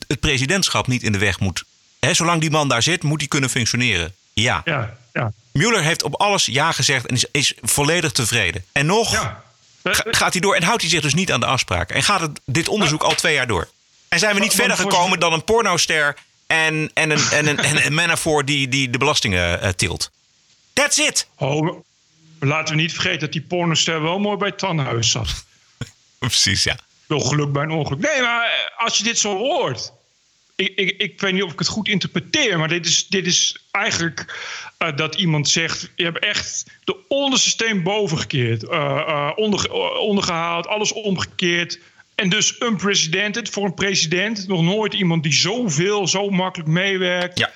Speaker 2: het presidentschap niet in de weg moet. Zolang die man daar zit, moet hij kunnen functioneren. Ja.
Speaker 1: Ja, ja.
Speaker 2: Mueller heeft op alles ja gezegd en is, is volledig tevreden. En nog ga- gaat hij door en houdt hij zich dus niet aan de afspraken. En gaat het, dit onderzoek al twee jaar door. En zijn we niet verder gekomen dan een pornoster en, en, een, en, een, en een Manafort die, die de belastingen eh, tilt. That's it.
Speaker 1: Oh, laten we niet vergeten dat die pornoster wel mooi bij het tandenhuis zat. (laughs)
Speaker 2: Precies, ja.
Speaker 1: Wel geluk bij een ongeluk. Nee, maar eh, als je dit zo hoort. Ik, ik, ik weet niet of ik het goed interpreteer, maar dit is, dit is eigenlijk eh, dat iemand zegt: Je hebt echt de onderste steen boven gekeerd, eh, onder, eh, ondergehaald, alles omgekeerd. En dus unprecedented voor een president. Nog nooit iemand die zoveel, zo makkelijk meewerkt.
Speaker 2: Ja.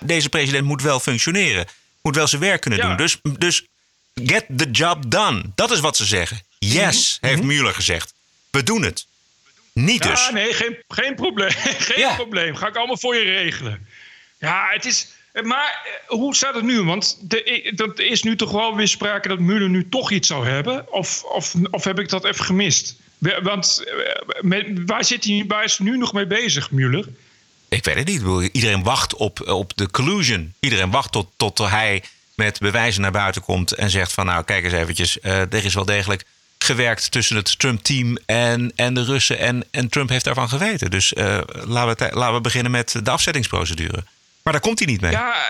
Speaker 2: Deze president moet wel functioneren. Moet wel zijn werk kunnen doen. Dus, dus get the job done. Dat is wat ze zeggen. Yes, heeft Mueller gezegd. We doen het. Niet dus.
Speaker 1: Ja, nee, geen, geen probleem. (laughs) geen probleem. Ga ik allemaal voor je regelen. Ja, het is. Maar eh, hoe staat het nu? Want dat is nu toch wel weer sprake dat Muller nu toch iets zou hebben? Of, of, of heb ik dat even gemist? Want eh, waar, zit hij, waar is hij nu nog mee bezig, Muller?
Speaker 2: Ik weet het niet. Iedereen wacht op, op de collusion. Iedereen wacht tot, tot hij met bewijzen naar buiten komt en zegt van nou kijk eens eventjes, eh, er is wel degelijk gewerkt tussen het Trump-team en, en de Russen. En, en Trump heeft daarvan geweten. Dus eh, laten, we, te- laten we beginnen met de afzettingsprocedure. Maar daar komt hij niet mee.
Speaker 1: Ja, eh,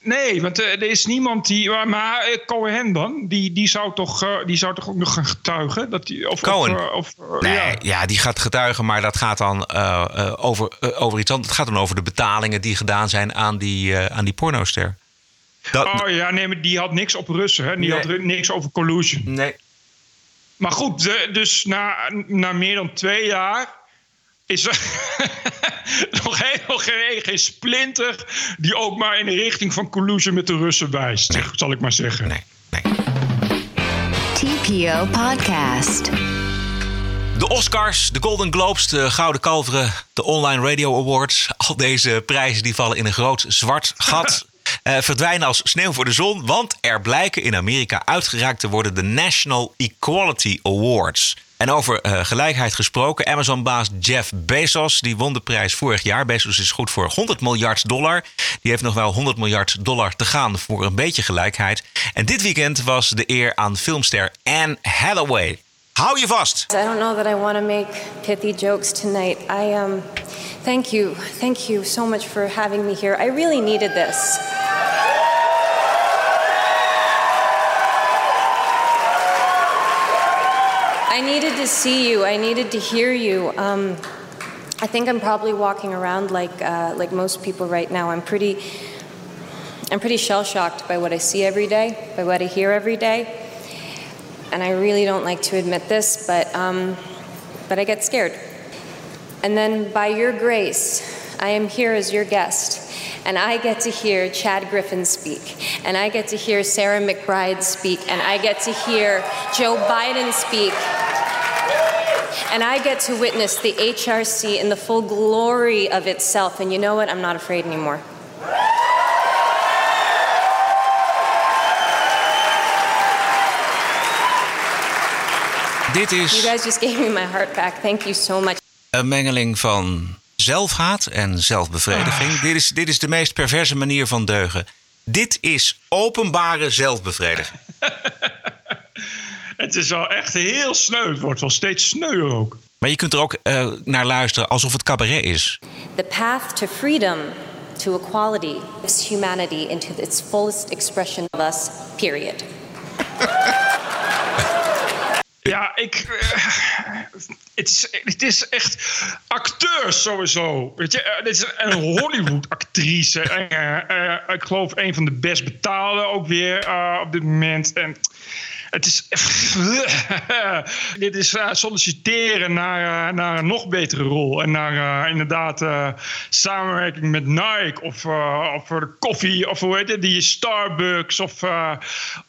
Speaker 1: nee, want eh, er is niemand die. Maar, eh, Cohen dan? Die, die, zou toch, die zou toch ook nog gaan getuigen? Dat die, of,
Speaker 2: Cohen?
Speaker 1: Of, of,
Speaker 2: Nee,
Speaker 1: ja.
Speaker 2: ja. die gaat getuigen, maar dat gaat dan over, over iets anders. Het gaat dan over de betalingen die gedaan zijn aan die, aan die pornoster. Dat,
Speaker 1: oh ja, nee, maar die had niks op Russen. Hè? Die
Speaker 2: Nee.
Speaker 1: had niks over collusion.
Speaker 2: Nee.
Speaker 1: Maar goed, de- dus na, na meer dan twee jaar is er (laughs) nog helemaal geen, geen splinter die ook maar in de richting van collusion met de Russen wijst, zal ik maar zeggen.
Speaker 2: Nee.
Speaker 3: TPO Podcast.
Speaker 2: De Oscars, de Golden Globes, de Gouden Kalveren, de Online Radio Awards. Al deze prijzen die vallen in een groot zwart gat. (laughs) eh, verdwijnen als sneeuw voor de zon. Want er blijken in Amerika uitgeraakt te worden de National Equality Awards. En over eh, gelijkheid gesproken, Amazon-baas Jeff Bezos die won de prijs vorig jaar. Bezos is goed voor 100 miljard dollar. Die heeft nog wel 100 miljard dollar te gaan voor een beetje gelijkheid. En dit weekend was de eer aan filmster Anne Hathaway. Hou je vast!
Speaker 19: I don't know that I want to make pithy jokes tonight. I um thank you. Thank you so much for having me here. I really needed this. I needed to see you. I needed to hear you. Um, I think I'm probably walking around like uh, like most people right now. I'm pretty I'm pretty shell shocked by what I see every day, by what I hear every day and I really don't like to admit this, but um, but I get scared. And then, by your grace, I am here as your guest, and I get to hear Chad Griffin speak, and I get to hear Sarah McBride speak, and I get to hear Joe Biden speak. And I get to witness the HRC in the full glory of itself. And you know what? I'm not afraid anymore.
Speaker 2: Dit
Speaker 19: You
Speaker 2: is
Speaker 19: guys just gave me my heart back. Thank you so much.
Speaker 2: een mengeling van zelfhaat en zelfbevrediging. Dit, is, dit is de meest perverse manier van deugen. Dit is openbare zelfbevrediging. (laughs)
Speaker 1: Het is wel echt heel sneu. Het wordt wel steeds sneuwer ook.
Speaker 2: Maar je kunt er ook eh, naar luisteren alsof het cabaret is.
Speaker 19: The path to freedom, to equality lifts humanity into its fullest expression of us, period. (laughs)
Speaker 1: Ja, ik. eh, het, is, het is echt acteurs sowieso. Weet je, eh, dit is een Hollywood-actrice. Eh, ik geloof een van de best betaalde ook weer op dit moment. En het is. (laughs) dit is eh, solliciteren naar, eh, naar een nog betere rol. En naar eh, inderdaad samenwerking met Nike of, of de koffie of hoe heet het, die Starbucks of,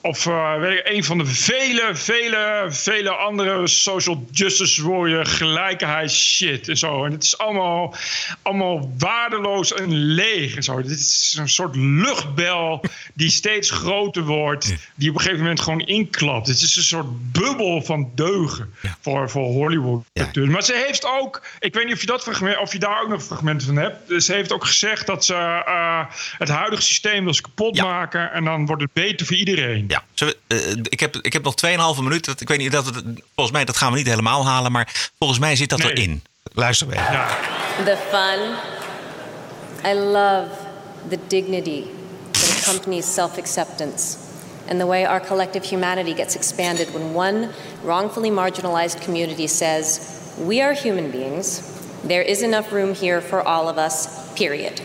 Speaker 1: of weet ik, een van de vele, vele, vele andere social justice warrior gelijkheidsshit en zo. En het is allemaal, allemaal waardeloos en leeg en zo. Dit is een soort luchtbel die steeds groter wordt, die op een gegeven moment gewoon inklapt. Het is een soort bubbel van deugen voor, voor Hollywood. acteurs. Maar ze heeft ook, ik weet niet of je, dat fragment, of je daar ook nog fragmenten van hebt. Dus Ze heeft ook gezegd dat ze eh, het huidige systeem wil ze kapot maken en dan wordt het beter voor iedereen.
Speaker 2: Ja, we, eh, ik, heb, ik heb nog 2,5 minuten. Dat- Ik weet niet, dat het- volgens mij dat gaan we niet helemaal halen. Maar volgens mij zit dat
Speaker 19: Nee.
Speaker 2: erin. Luister even.
Speaker 19: The fun. I love the dignity accompanies self acceptance and the way our collective humanity gets expanded when one wrongfully marginalized community says, We are human beings. There is enough room here for all of us, period.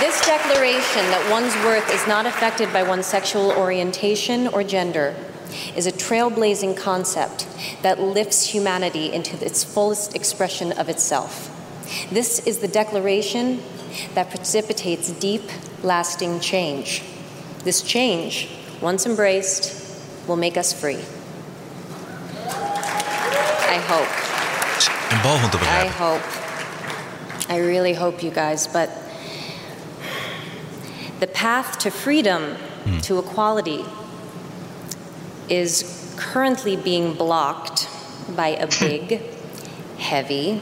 Speaker 19: This declaration that one's worth is not affected by one's sexual orientation or gender is a trailblazing concept that lifts humanity into its fullest expression of itself. This is the declaration that precipitates deep, lasting change. This change, once embraced, will make us free. I hope.
Speaker 2: En boven te
Speaker 19: I hope. I really hope, you guys. But the path to freedom, hmm. to equality, is currently being blocked by a (laughs) big, heavy,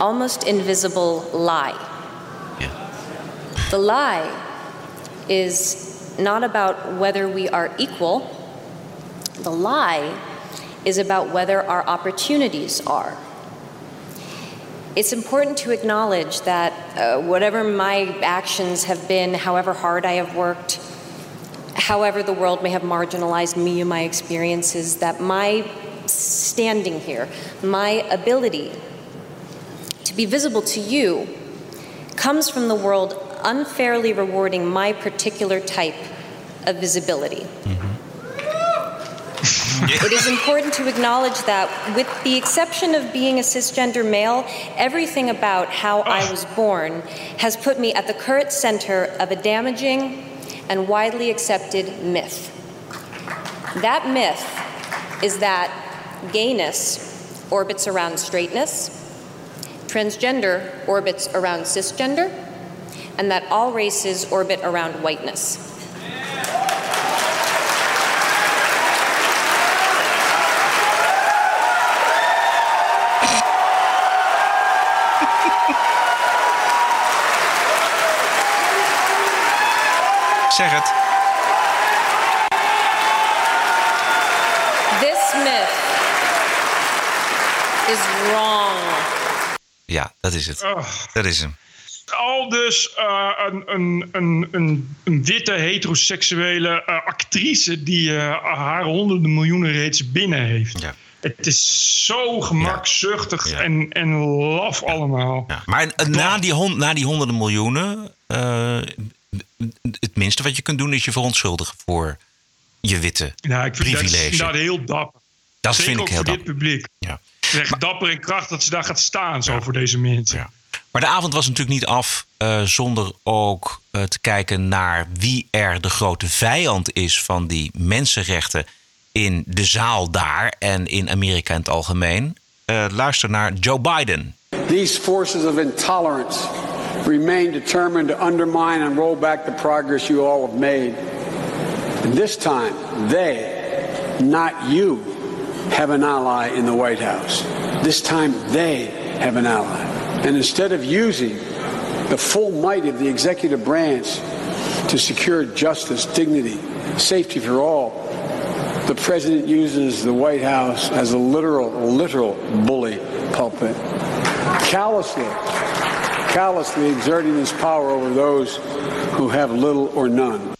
Speaker 19: almost invisible lie. The lie is not about whether we are equal, the lie is about whether our opportunities are. It's important to acknowledge that uh, whatever my actions have been, however hard I have worked, however the world may have marginalized me and my experiences, that my standing here, my ability to be visible to you, comes from the world unfairly rewarding my particular type of visibility. Mm-hmm. It is important to acknowledge that, with the exception of being a cisgender male, everything about how I ah. was born has put me at the current center of a damaging and widely accepted myth. That myth is that gayness orbits around straightness, transgender orbits around cisgender, and that all races orbit around whiteness.
Speaker 2: Zeg het.
Speaker 19: This myth is wrong.
Speaker 2: Ja, dat is het. Dat is hem.
Speaker 1: Al dus eh, een, een, een, een, een witte heteroseksuele eh, actrice die eh, haar honderden miljoenen reeds binnen heeft. Het is zo gemakzuchtig en, en laf allemaal.
Speaker 2: Maar na die, hon- na die honderden miljoenen... het minste wat je kunt doen is je verontschuldigen voor je witte
Speaker 1: Ja, ik vind dat is heel dapper.
Speaker 2: Dat
Speaker 1: Zeker
Speaker 2: vind ik heel
Speaker 1: dit publiek.
Speaker 2: Ja.
Speaker 1: Echt dapper en kracht dat ze daar gaat staan zo voor deze mensen.
Speaker 2: Maar de avond was natuurlijk niet af eh, zonder ook eh, te kijken naar wie er de grote vijand is van die mensenrechten in de zaal daar en in Amerika in het algemeen. Eh, luister naar Joe Biden.
Speaker 18: These forces of intolerance remain determined to undermine and roll back the progress you all have made. And this time, they, not you, have an ally in the White House. This time, they have an ally. And instead of using the full might of the executive branch to secure justice, dignity, safety for all, the president uses the White House as a literal, literal bully pulpit, callously, callously exerting his power over those who have little or none.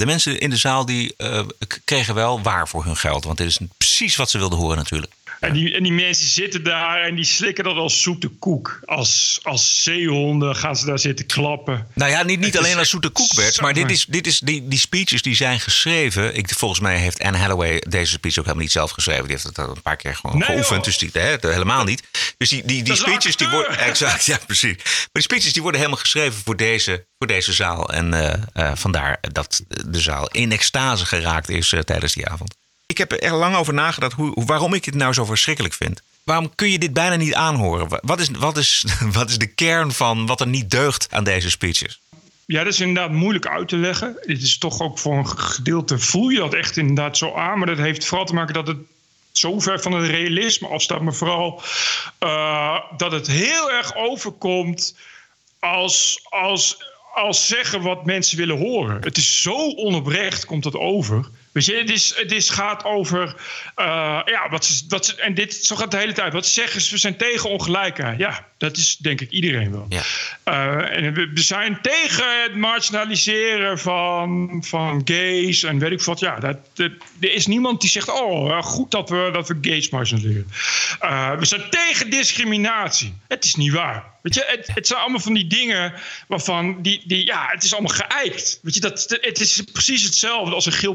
Speaker 2: De mensen in de zaal die, uh, kregen wel waar voor hun geld. Want dit is precies wat ze wilden horen natuurlijk.
Speaker 1: En die, en die mensen zitten daar en die slikken dat als zoete koek. Als, als zeehonden gaan ze daar zitten klappen.
Speaker 2: Nou ja, niet, niet alleen als zoete koek, Bert. Maar dit is, dit is, die, die speeches die zijn geschreven. Ik, volgens mij heeft Anne Hathaway deze speech ook helemaal niet zelf geschreven. Die heeft het een paar keer gewoon nee, geoefend. Dus die, hè, helemaal niet. Dus die, die, die speeches die worden... Exact, ja precies. Maar die speeches die worden helemaal geschreven voor deze, voor deze zaal. En uh, uh, vandaar dat de zaal in extase geraakt is uh, tijdens die avond. Ik heb er lang over nagedacht hoe, waarom ik het nou zo verschrikkelijk vind. Waarom kun je dit bijna niet aanhoren? Wat is, wat, is, (laughs) wat is de kern van wat er niet deugt aan deze speeches?
Speaker 1: Ja, dat is inderdaad moeilijk uit te leggen. Dit is toch ook voor een gedeelte voel je dat echt inderdaad zo aan. Maar dat heeft vooral te maken dat het zo ver van het realisme afstaat. Maar vooral uh, dat het heel erg overkomt als, als, als zeggen wat mensen willen horen. Het is zo onoprecht, komt dat over. Weet je, het, is, het is, gaat over. Uh, ja, wat, wat, en dit, zo gaat de hele tijd. Wat zeggen ze? We zijn tegen ongelijkheid. Ja, dat is denk ik iedereen wel. Ja. Uh, en we, we, zijn tegen het marginaliseren van, van gays en weet ik wat. Ja, dat, dat, er is niemand die zegt: Oh, goed dat we, dat we gays marginaliseren. Uh, we zijn tegen discriminatie. Het is niet waar. Weet je, het, het, zijn allemaal van die dingen waarvan die, die ja, het is allemaal geëikt. Weet je, dat, het is precies hetzelfde als een geel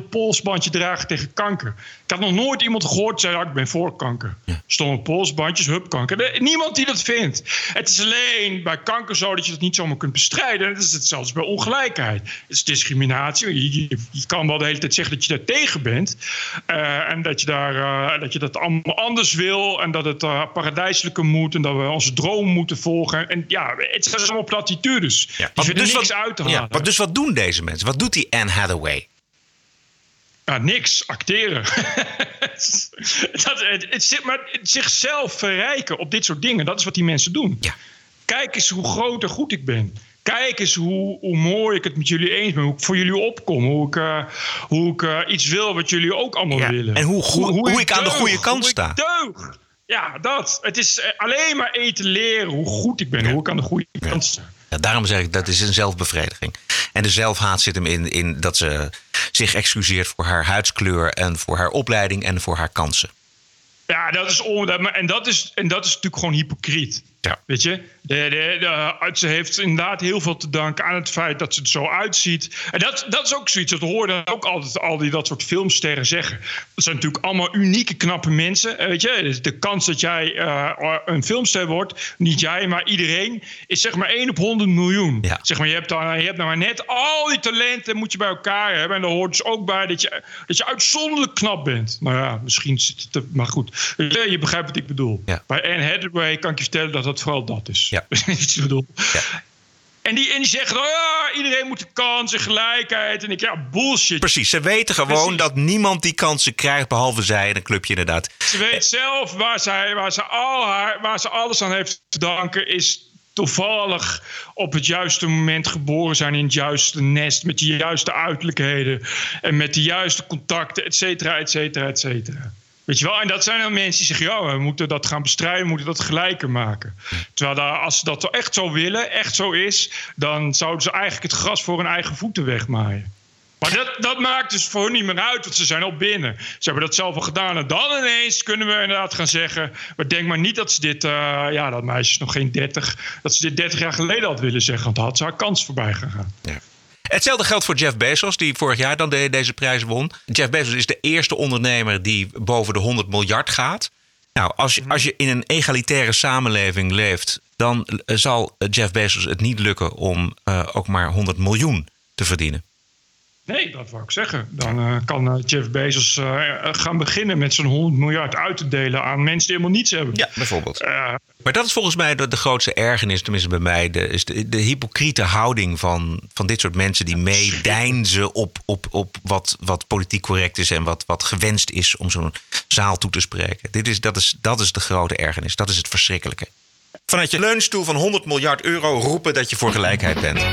Speaker 1: polsbandje dragen tegen kanker. Ik had nog nooit iemand gehoord die zei, ik ben voor kanker. Ja. Stomme polsbandjes, hup, kanker. Niemand die dat vindt. Het is alleen bij kanker zo dat je dat niet zomaar kunt bestrijden. Het is hetzelfde bij ongelijkheid. Het is discriminatie. Je, je, je kan wel de hele tijd zeggen dat je daar tegen bent. Uh, en dat je, daar, uh, dat je dat allemaal anders wil. En dat het uh, paradijselijker moet. En dat we onze droom moeten volgen. En ja, het zijn allemaal platitudes. Ja, dus niks wat, uit te halen.
Speaker 2: Ja, dus wat doen deze mensen? Wat doet die Anne Hathaway?
Speaker 1: Ja, niks, acteren. (laughs) dat, het, het, maar het zichzelf verrijken op dit soort dingen, dat is wat die mensen doen.
Speaker 2: Ja.
Speaker 1: Kijk eens hoe groot en goed ik ben. Kijk eens hoe, hoe mooi ik het met jullie eens ben. Hoe ik voor jullie opkom. Hoe ik, uh, hoe ik uh, iets wil wat jullie ook allemaal ja. willen.
Speaker 2: En hoe, hoe, hoe, hoe ik, aan de goede kant sta.
Speaker 1: Deug. Ja, dat. Het is alleen maar eten leren hoe goed ik ben. Ja. Hoe ik aan de goede kant sta.
Speaker 2: Ja, daarom zeg ik dat is een zelfbevrediging. En de zelfhaat zit hem in, in dat ze zich excuseert voor haar huidskleur en voor haar opleiding en voor haar kansen.
Speaker 1: Ja, dat is on, en, dat is, en dat is natuurlijk gewoon hypocriet.
Speaker 2: Ja.
Speaker 1: Weet je, de, de, de, ze heeft inderdaad heel veel te danken aan het feit dat ze er zo uitziet. En dat, dat is ook zoiets, dat hoorden ook altijd al die dat soort filmsterren zeggen. Dat zijn natuurlijk allemaal unieke, knappe mensen. Weet je, dus de kans dat jij uh, een filmster wordt, niet jij, maar iedereen, is zeg maar 1 op 100 miljoen.
Speaker 2: Ja.
Speaker 1: Zeg maar, je hebt, dan, je hebt nou maar net al die talenten moet je bij elkaar hebben. En daar hoort dus ook bij dat je, dat je uitzonderlijk knap bent. Nou ja, misschien zit het, maar goed. Je begrijpt wat ik bedoel.
Speaker 2: Ja.
Speaker 1: Bij Anne Hathaway kan ik je vertellen dat dat vooral dat is.
Speaker 2: Ja. (laughs)
Speaker 1: bedoel. Ja. En die, en die zeggen, oh ja, iedereen moet de kansen, gelijkheid. En ik, ja, bullshit.
Speaker 2: Precies, ze weten gewoon Precies. dat niemand die kansen krijgt, behalve zij en een clubje inderdaad.
Speaker 1: Ze weet zelf waar, zij, waar, ze al haar, waar ze alles aan heeft te danken, is toevallig op het juiste moment geboren zijn in het juiste nest, met de juiste uiterlijkheden en met de juiste contacten, et cetera, et cetera, et cetera. Weet je wel? En dat zijn dan mensen die zeggen: ja, we moeten dat gaan bestrijden, we moeten dat gelijker maken. Terwijl als ze dat echt zo willen, echt zo is, dan zouden ze eigenlijk het gras voor hun eigen voeten wegmaaien. Maar dat, dat maakt dus voor hun niet meer uit, want ze zijn al binnen. Ze hebben dat zelf al gedaan. En dan ineens kunnen we inderdaad gaan zeggen. Maar denk maar niet dat ze dit, uh, ja, dat meisje is nog geen 30, dat ze dit 30 jaar geleden had willen zeggen. Want dan had ze haar kans voorbij gegaan.
Speaker 2: Ja. Hetzelfde geldt voor Jeff Bezos, die vorig jaar dan de, deze prijs won. Jeff Bezos is de eerste ondernemer die boven de 100 miljard gaat. Nou, als je, als je in een egalitaire samenleving leeft, dan zal Jeff Bezos het niet lukken om uh, ook maar 100 miljoen te verdienen.
Speaker 1: Nee, dat wou ik zeggen. Dan uh, kan Jeff Bezos uh, gaan beginnen met zo'n 100 miljard uit te delen aan mensen die helemaal niets hebben.
Speaker 2: Ja, bijvoorbeeld. Uh, maar dat is volgens mij de, de grootste ergernis, tenminste bij mij, de, is de, de hypocriete houding van, van dit soort mensen die meedijnzen op, op, op wat, wat politiek correct is en wat, wat gewenst is om zo'n zaal toe te spreken. Dit is, dat, is, dat is de grote ergernis. Dat is het verschrikkelijke. Vanuit je leunstoel van 100 miljard euro roepen dat je voor gelijkheid bent.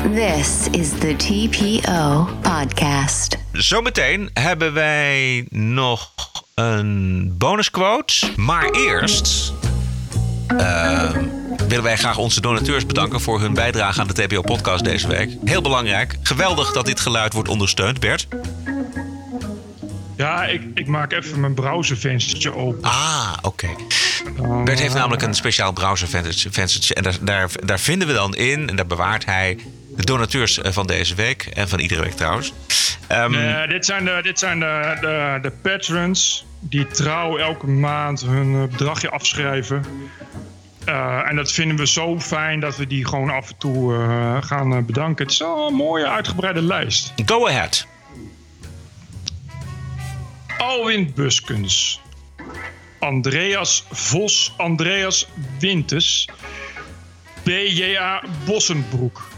Speaker 3: This is the TPO podcast.
Speaker 2: Zometeen hebben wij nog een bonusquote. Maar eerst uh, willen wij graag onze donateurs bedanken voor hun bijdrage aan de TPO-podcast deze week. Heel belangrijk. Geweldig dat dit geluid wordt ondersteund, Bert.
Speaker 1: Ja, ik, ik maak even mijn browservenstertje open.
Speaker 2: Ah, oké. Bert heeft namelijk een speciaal browservenstertje. En daar, daar, daar vinden we dan in, en daar bewaart hij de donateurs van deze week. En van iedere week trouwens.
Speaker 1: Um, uh, dit zijn, de, dit zijn de, de, de patrons die trouw elke maand hun bedragje afschrijven. Uh, en dat vinden we zo fijn dat we die gewoon af en toe uh, gaan bedanken. Het is een mooie uitgebreide lijst.
Speaker 2: Go ahead.
Speaker 1: Alwin Buskens. Andreas Vos, Andreas Winters. BJA Bossenbroek.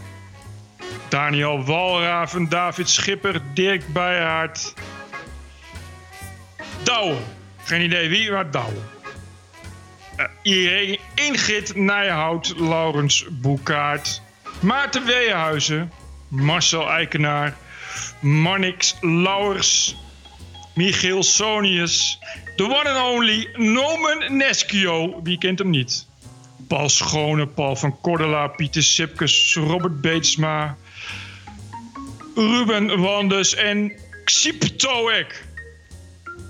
Speaker 1: Daniel Walraven, David Schipper, Dirk Bijhaard. Douwe. Geen idee wie, maar Douwe. Uh, Irene Ingrid Nijhout, Laurens Boekaert. Maarten Weehuizen, Marcel Eikenaar. Marnix Lauwers. Michiel Sonius. The one and only Nomen Neskio. Wie kent hem niet? Paul Schone, Paul van Cordela, Pieter Sipkes, Robert Beetsma, Ruben Wanders en Xiptoek.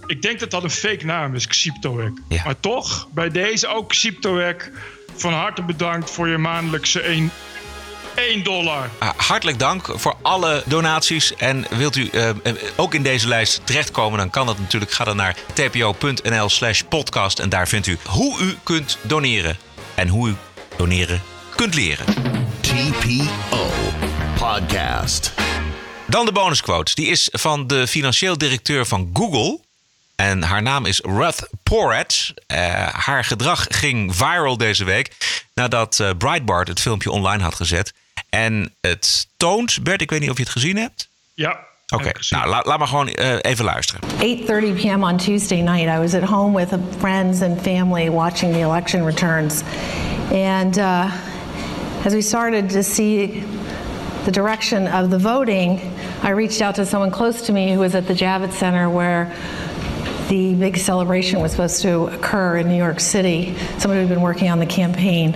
Speaker 1: Ik denk dat dat een fake naam is, Xiptoek.
Speaker 2: Ja.
Speaker 1: Maar toch, bij deze ook Xiptoek. Van harte bedankt voor je maandelijkse 1, 1 dollar.
Speaker 2: Uh, hartelijk dank voor alle donaties. En wilt u uh, ook in deze lijst terechtkomen, dan kan dat natuurlijk. Ga dan naar tpo.nl slash podcast. En daar vindt u hoe u kunt doneren. En hoe u doneren kunt leren.
Speaker 14: TPO Podcast.
Speaker 2: Dan de bonusquote. Die is van de financieel directeur van Google. En haar naam is Ruth Porat. Uh, haar gedrag ging viral deze week nadat uh, Breitbart het filmpje online had gezet. En het toont, Bert, ik weet niet of je het gezien hebt.
Speaker 1: Ja.
Speaker 2: Oké, okay. nou la, laat maar gewoon uh, even luisteren.
Speaker 8: 8:30 p.m. on Tuesday night, I was at home with friends and family watching the election returns, and uh, as we started to see the direction of the voting, I reached out to someone close to me who was at the Javits Center where the big celebration was supposed to occur in New York City. Somebody who'd been working on the campaign.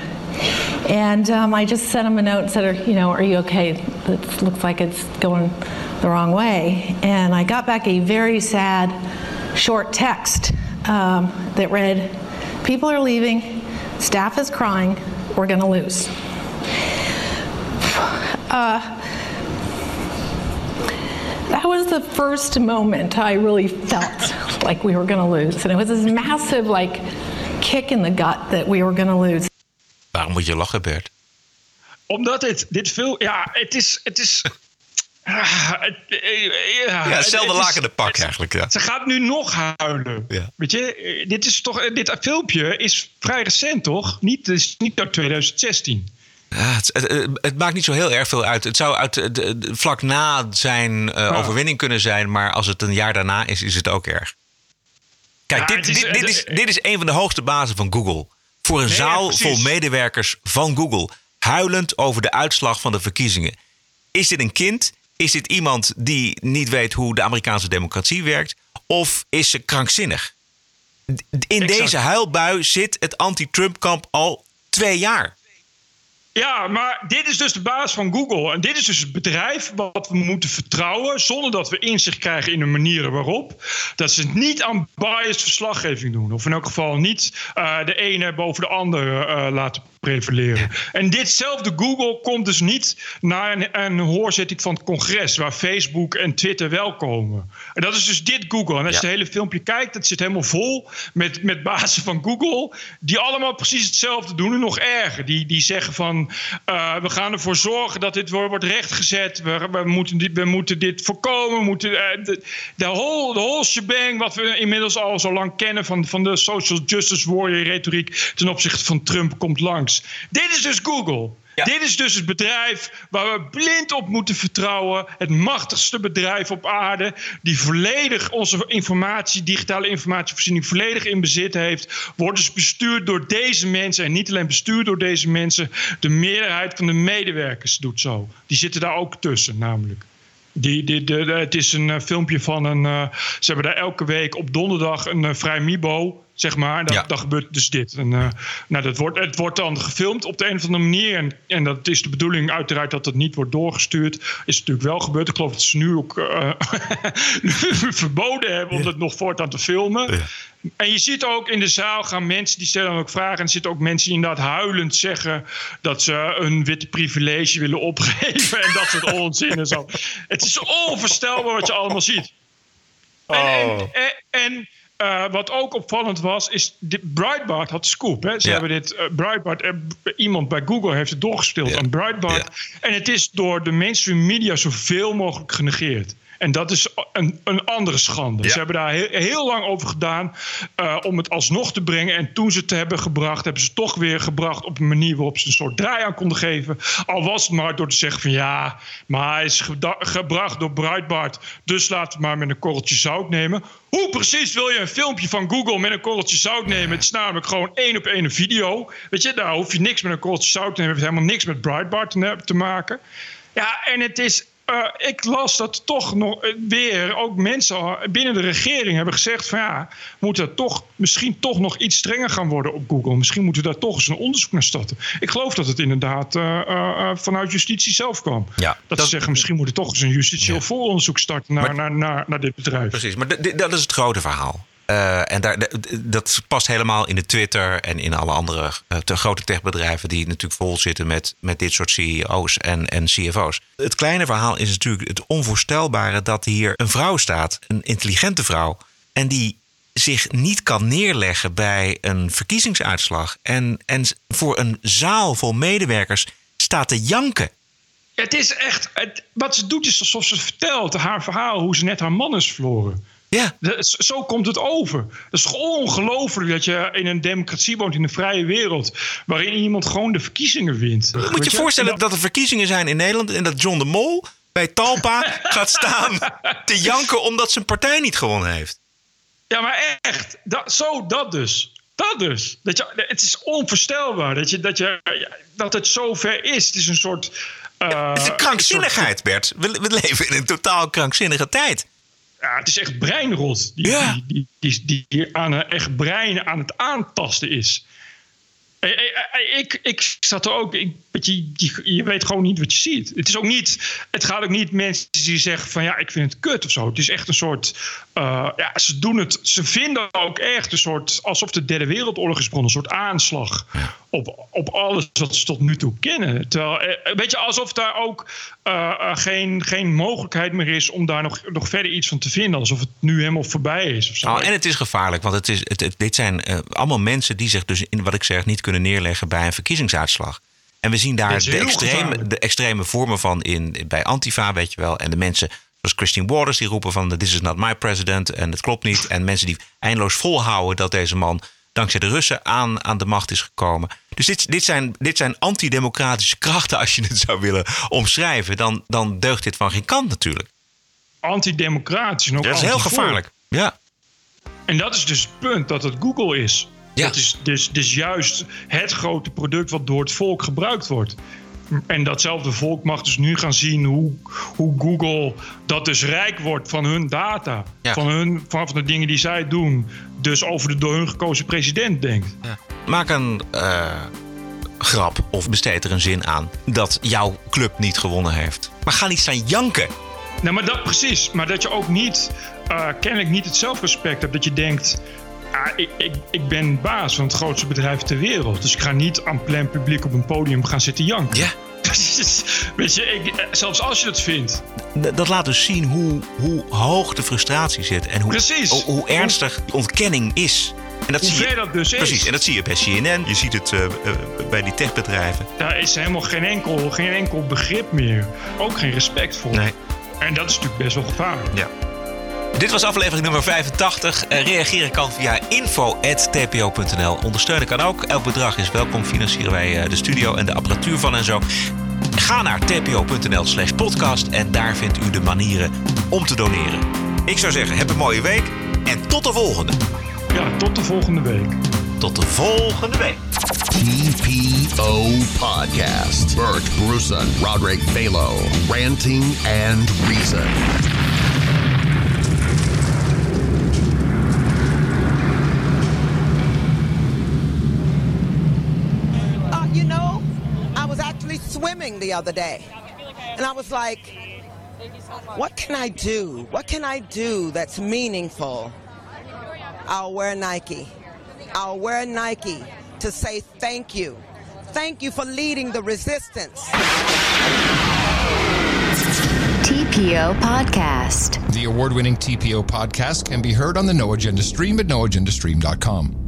Speaker 8: And um, I just sent him a note and said, you know, are you okay? It looks like it's going the wrong way. And I got back a very sad, short text um, that read, people are leaving, staff is crying, we're going to lose. Uh, that was the first moment I really felt like we were going to lose. And it was this massive, like, kick in the gut that we were going to lose.
Speaker 2: Waarom moet je lachen, Bert?
Speaker 1: Omdat het, dit veel... Ja, het is... Het is ah, het,
Speaker 2: ja, hetzelfde lakende pak
Speaker 1: het,
Speaker 2: eigenlijk. Ja.
Speaker 1: Ze gaat nu nog huilen.
Speaker 2: Ja.
Speaker 1: Weet je, dit is toch... Dit filmpje is vrij recent, toch? Niet, het is niet uit 2016.
Speaker 2: Ja, het, het, het, maakt niet zo heel erg veel uit. Het zou uit, de, de, vlak na zijn uh, oh. overwinning kunnen zijn, maar als het een jaar daarna is, is het ook erg. Kijk, ja, dit, is, dit, dit, is, dit is een van de hoogste bazen van Google. Voor een nee, zaal ja, vol medewerkers van Google. Huilend over de uitslag van de verkiezingen. Is dit een kind? Is dit iemand die niet weet hoe de Amerikaanse democratie werkt? Of is ze krankzinnig? In exact. deze huilbui zit het anti-Trump-kamp al twee jaar.
Speaker 1: Ja, maar dit is dus de baas van Google. En dit is dus het bedrijf wat we moeten vertrouwen. zonder dat we inzicht krijgen in de manieren waarop. Dat ze niet aan biased verslaggeving doen. Of in elk geval niet uh, de ene boven de andere uh, laten prevaleren. En ditzelfde Google komt dus niet naar een, een hoorzitting van het congres. waar Facebook en Twitter wel komen. En dat is dus dit Google. En als ja. je het hele filmpje kijkt, dat zit helemaal vol met, met bazen van Google. die allemaal precies hetzelfde doen en nog erger. Die, die zeggen van. Uh, we gaan ervoor zorgen dat dit wordt rechtgezet. We, moeten, dit, we moeten dit voorkomen. Moeten, uh, de, de, whole, whole shebang, wat we inmiddels al zo lang kennen van, van de social justice warrior retoriek ten opzichte van Trump, komt langs. Dit is dus Google. Dit is dus het bedrijf waar we blind op moeten vertrouwen. Het machtigste bedrijf op aarde. Die volledig onze informatie, digitale informatievoorziening, volledig in bezit heeft. Wordt dus bestuurd door deze mensen. En niet alleen bestuurd door deze mensen. De meerderheid van de medewerkers doet zo. Die zitten daar ook tussen, namelijk. Die, die, de, de- het is een eh, filmpje van een. eh, ze hebben daar elke week op donderdag een eh, vrij Mibo. Zeg maar, dan, dan gebeurt dus dit. En, nou, dat wordt, het wordt dan gefilmd op de een of andere manier. En, en dat is de bedoeling, uiteraard, dat het niet wordt doorgestuurd. Is natuurlijk wel gebeurd. Ik geloof dat ze nu ook (laughs) verboden hebben om het nog voortaan te filmen. En je ziet ook in de zaal gaan mensen die stellen ook vragen. En er zitten ook mensen die inderdaad huilend zeggen dat ze een witte privilege willen opgeven. En dat soort (laughs) onzin en zo. Het is onvoorstelbaar wat je allemaal ziet. En, en, en, en, eh, wat ook opvallend was, is de, Breitbart had scoop. Hè? Ze
Speaker 2: Ja.
Speaker 1: hebben dit, eh, Breitbart, eh, iemand bij Google heeft het doorgespeeld aan Breitbart. En het is door de mainstream media zoveel mogelijk genegeerd. En dat is een, een andere schande. Ze hebben daar heel, heel lang over gedaan eh, om het alsnog te brengen. En toen ze het hebben gebracht, hebben ze het toch weer gebracht op een manier waarop ze een soort draai aan konden geven. Al was het maar door te zeggen van ja, maar hij is gebracht door Breitbart. Dus laten we het maar met een korreltje zout nemen. Hoe precies wil je een filmpje van Google met een korreltje zout nemen? Het is namelijk gewoon één op één een video. Weet je, daar hoef je niks met een korreltje zout te nemen. Het heeft helemaal niks met Breitbart te maken. Ja, en het is. Eh, ik las dat toch nog eh, weer ook mensen binnen de regering hebben gezegd van ja, we moeten toch misschien toch nog iets strenger gaan worden op Google. Misschien moeten we daar toch eens een onderzoek naar starten. Ik geloof dat het inderdaad eh, vanuit justitie zelf kwam.
Speaker 2: Ja,
Speaker 1: dat, ze zeggen misschien moeten we toch eens een justitieel vooronderzoek starten naar, naar, naar, naar dit bedrijf.
Speaker 2: Precies, maar dat is het grote verhaal. Eh, en daar, dat past helemaal in de Twitter en in alle andere eh, te grote techbedrijven die natuurlijk vol zitten met, met dit soort CEO's en, en CFO's. Het kleine verhaal is natuurlijk het onvoorstelbare dat hier een vrouw staat, een intelligente vrouw, en die zich niet kan neerleggen bij een verkiezingsuitslag en, en voor een zaal vol medewerkers staat te janken.
Speaker 1: Het is echt. Het, wat ze doet is alsof ze vertelt haar verhaal hoe ze net haar man is verloren.
Speaker 2: Ja.
Speaker 1: zo komt het over. Het is ongelooflijk dat je in een democratie woont, in een vrije wereld. waarin iemand gewoon de verkiezingen wint.
Speaker 2: Je moet je voorstellen dat er verkiezingen zijn in Nederland en dat John de Mol bij Talpa (laughs) gaat staan te janken omdat zijn partij niet gewonnen heeft.
Speaker 1: Ja, maar echt. Dat, zo, dat dus. Dat dus. Dat je, het is onvoorstelbaar dat, je, dat, je, dat het zo ver is. Het is een soort. eh,
Speaker 2: Het is een krankzinnigheid, Bert. We, we leven in een totaal krankzinnige tijd.
Speaker 1: Ja, het is echt breinrot. Die, die, die, die, die hier aan een echt brein aan het aantasten is. Eh, eh, eh, Ik, ik zat er ook. Ik, je, je weet gewoon niet wat je ziet. Het, is ook niet, het gaat ook niet mensen die zeggen van ja, ik vind het kut of zo. Het is echt een soort. eh, ja, ze doen het. Ze vinden ook echt een soort. alsof de derde wereldoorlog is begonnen. Een soort aanslag op, op alles wat ze tot nu toe kennen. Terwijl, eh, weet je, alsof daar ook eh, eh, geen, geen mogelijkheid meer is om daar nog, nog verder iets van te vinden. Alsof het nu helemaal voorbij is. Of zo.
Speaker 2: Oh, en het is gevaarlijk, want het is, het, het- dit zijn eh, allemaal mensen die zich dus in wat ik zeg niet kunnen neerleggen bij een verkiezingsuitslag. En we zien daar de extreme, de extreme vormen van in, bij Antifa, weet je wel. En de mensen zoals Christine Waters die roepen van this is not my president en het klopt niet. En mensen die eindeloos volhouden dat deze man dankzij de Russen aan, aan de macht is gekomen. Dus dit, dit, zijn, dit zijn antidemocratische krachten als je het zou willen omschrijven. Dan, dan deugt dit van geen kant natuurlijk.
Speaker 1: Antidemocratisch.
Speaker 2: Dat is heel gevaarlijk. Ja.
Speaker 1: En dat is dus het punt dat het Google is. Dat is dus, dus juist het grote product wat door het volk gebruikt wordt. En datzelfde volk mag dus nu gaan zien hoe, hoe Google dat dus rijk wordt van hun data. Van, hun, van, van de dingen die zij doen. Dus over de door hun gekozen president denkt.
Speaker 2: Maak een eh, grap of besteed er een zin aan dat jouw club niet gewonnen heeft. Maar ga niet staan janken.
Speaker 1: Nou, maar dat precies. Maar dat je ook niet, eh, kennelijk niet het zelfrespect hebt. Dat je denkt, ah, ik, ik, ik ben baas van het grootste bedrijf ter wereld. Dus ik ga niet aan plein publiek op een podium gaan zitten janken.
Speaker 2: Ja. (laughs)
Speaker 1: Weet je, ik, eh, zelfs als je dat vindt.
Speaker 2: D- Dat laat dus zien hoe, hoe hoog de frustratie zit en hoe, hoe, hoe ernstig die ontkenning is. En dat
Speaker 1: Hoe
Speaker 2: zie je,
Speaker 1: dat dus is.
Speaker 2: Precies, en dat zie je bij CNN. Je ziet het eh, eh, bij die techbedrijven.
Speaker 1: Daar is helemaal geen enkel, geen enkel begrip meer. Ook geen respect voor.
Speaker 2: Nee.
Speaker 1: En dat is natuurlijk best wel gevaarlijk.
Speaker 2: Ja. Dit was aflevering nummer 85. Uh, reageren kan via info.tpo.nl. Ondersteunen kan ook. Elk bedrag is welkom. Financieren wij uh, de studio en de apparatuur van en zo. Ga naar tpo.nl slash podcast en daar vindt u de manieren om te doneren. Ik zou zeggen, heb een mooie week en tot de volgende.
Speaker 1: Ja, tot de volgende week.
Speaker 2: Tot de volgende week.
Speaker 14: TPO Podcast. Bert Bruson, Roderick Balo, Ranting and Reason.
Speaker 20: Swimming the other day. And I was like, what can I do? What can I do that's meaningful? I'll wear Nike. I'll wear Nike to say thank you. Thank you for leading the resistance.
Speaker 3: TPO Podcast.
Speaker 21: The award winning TPO podcast can be heard on the No Agenda stream at noagendastream.com.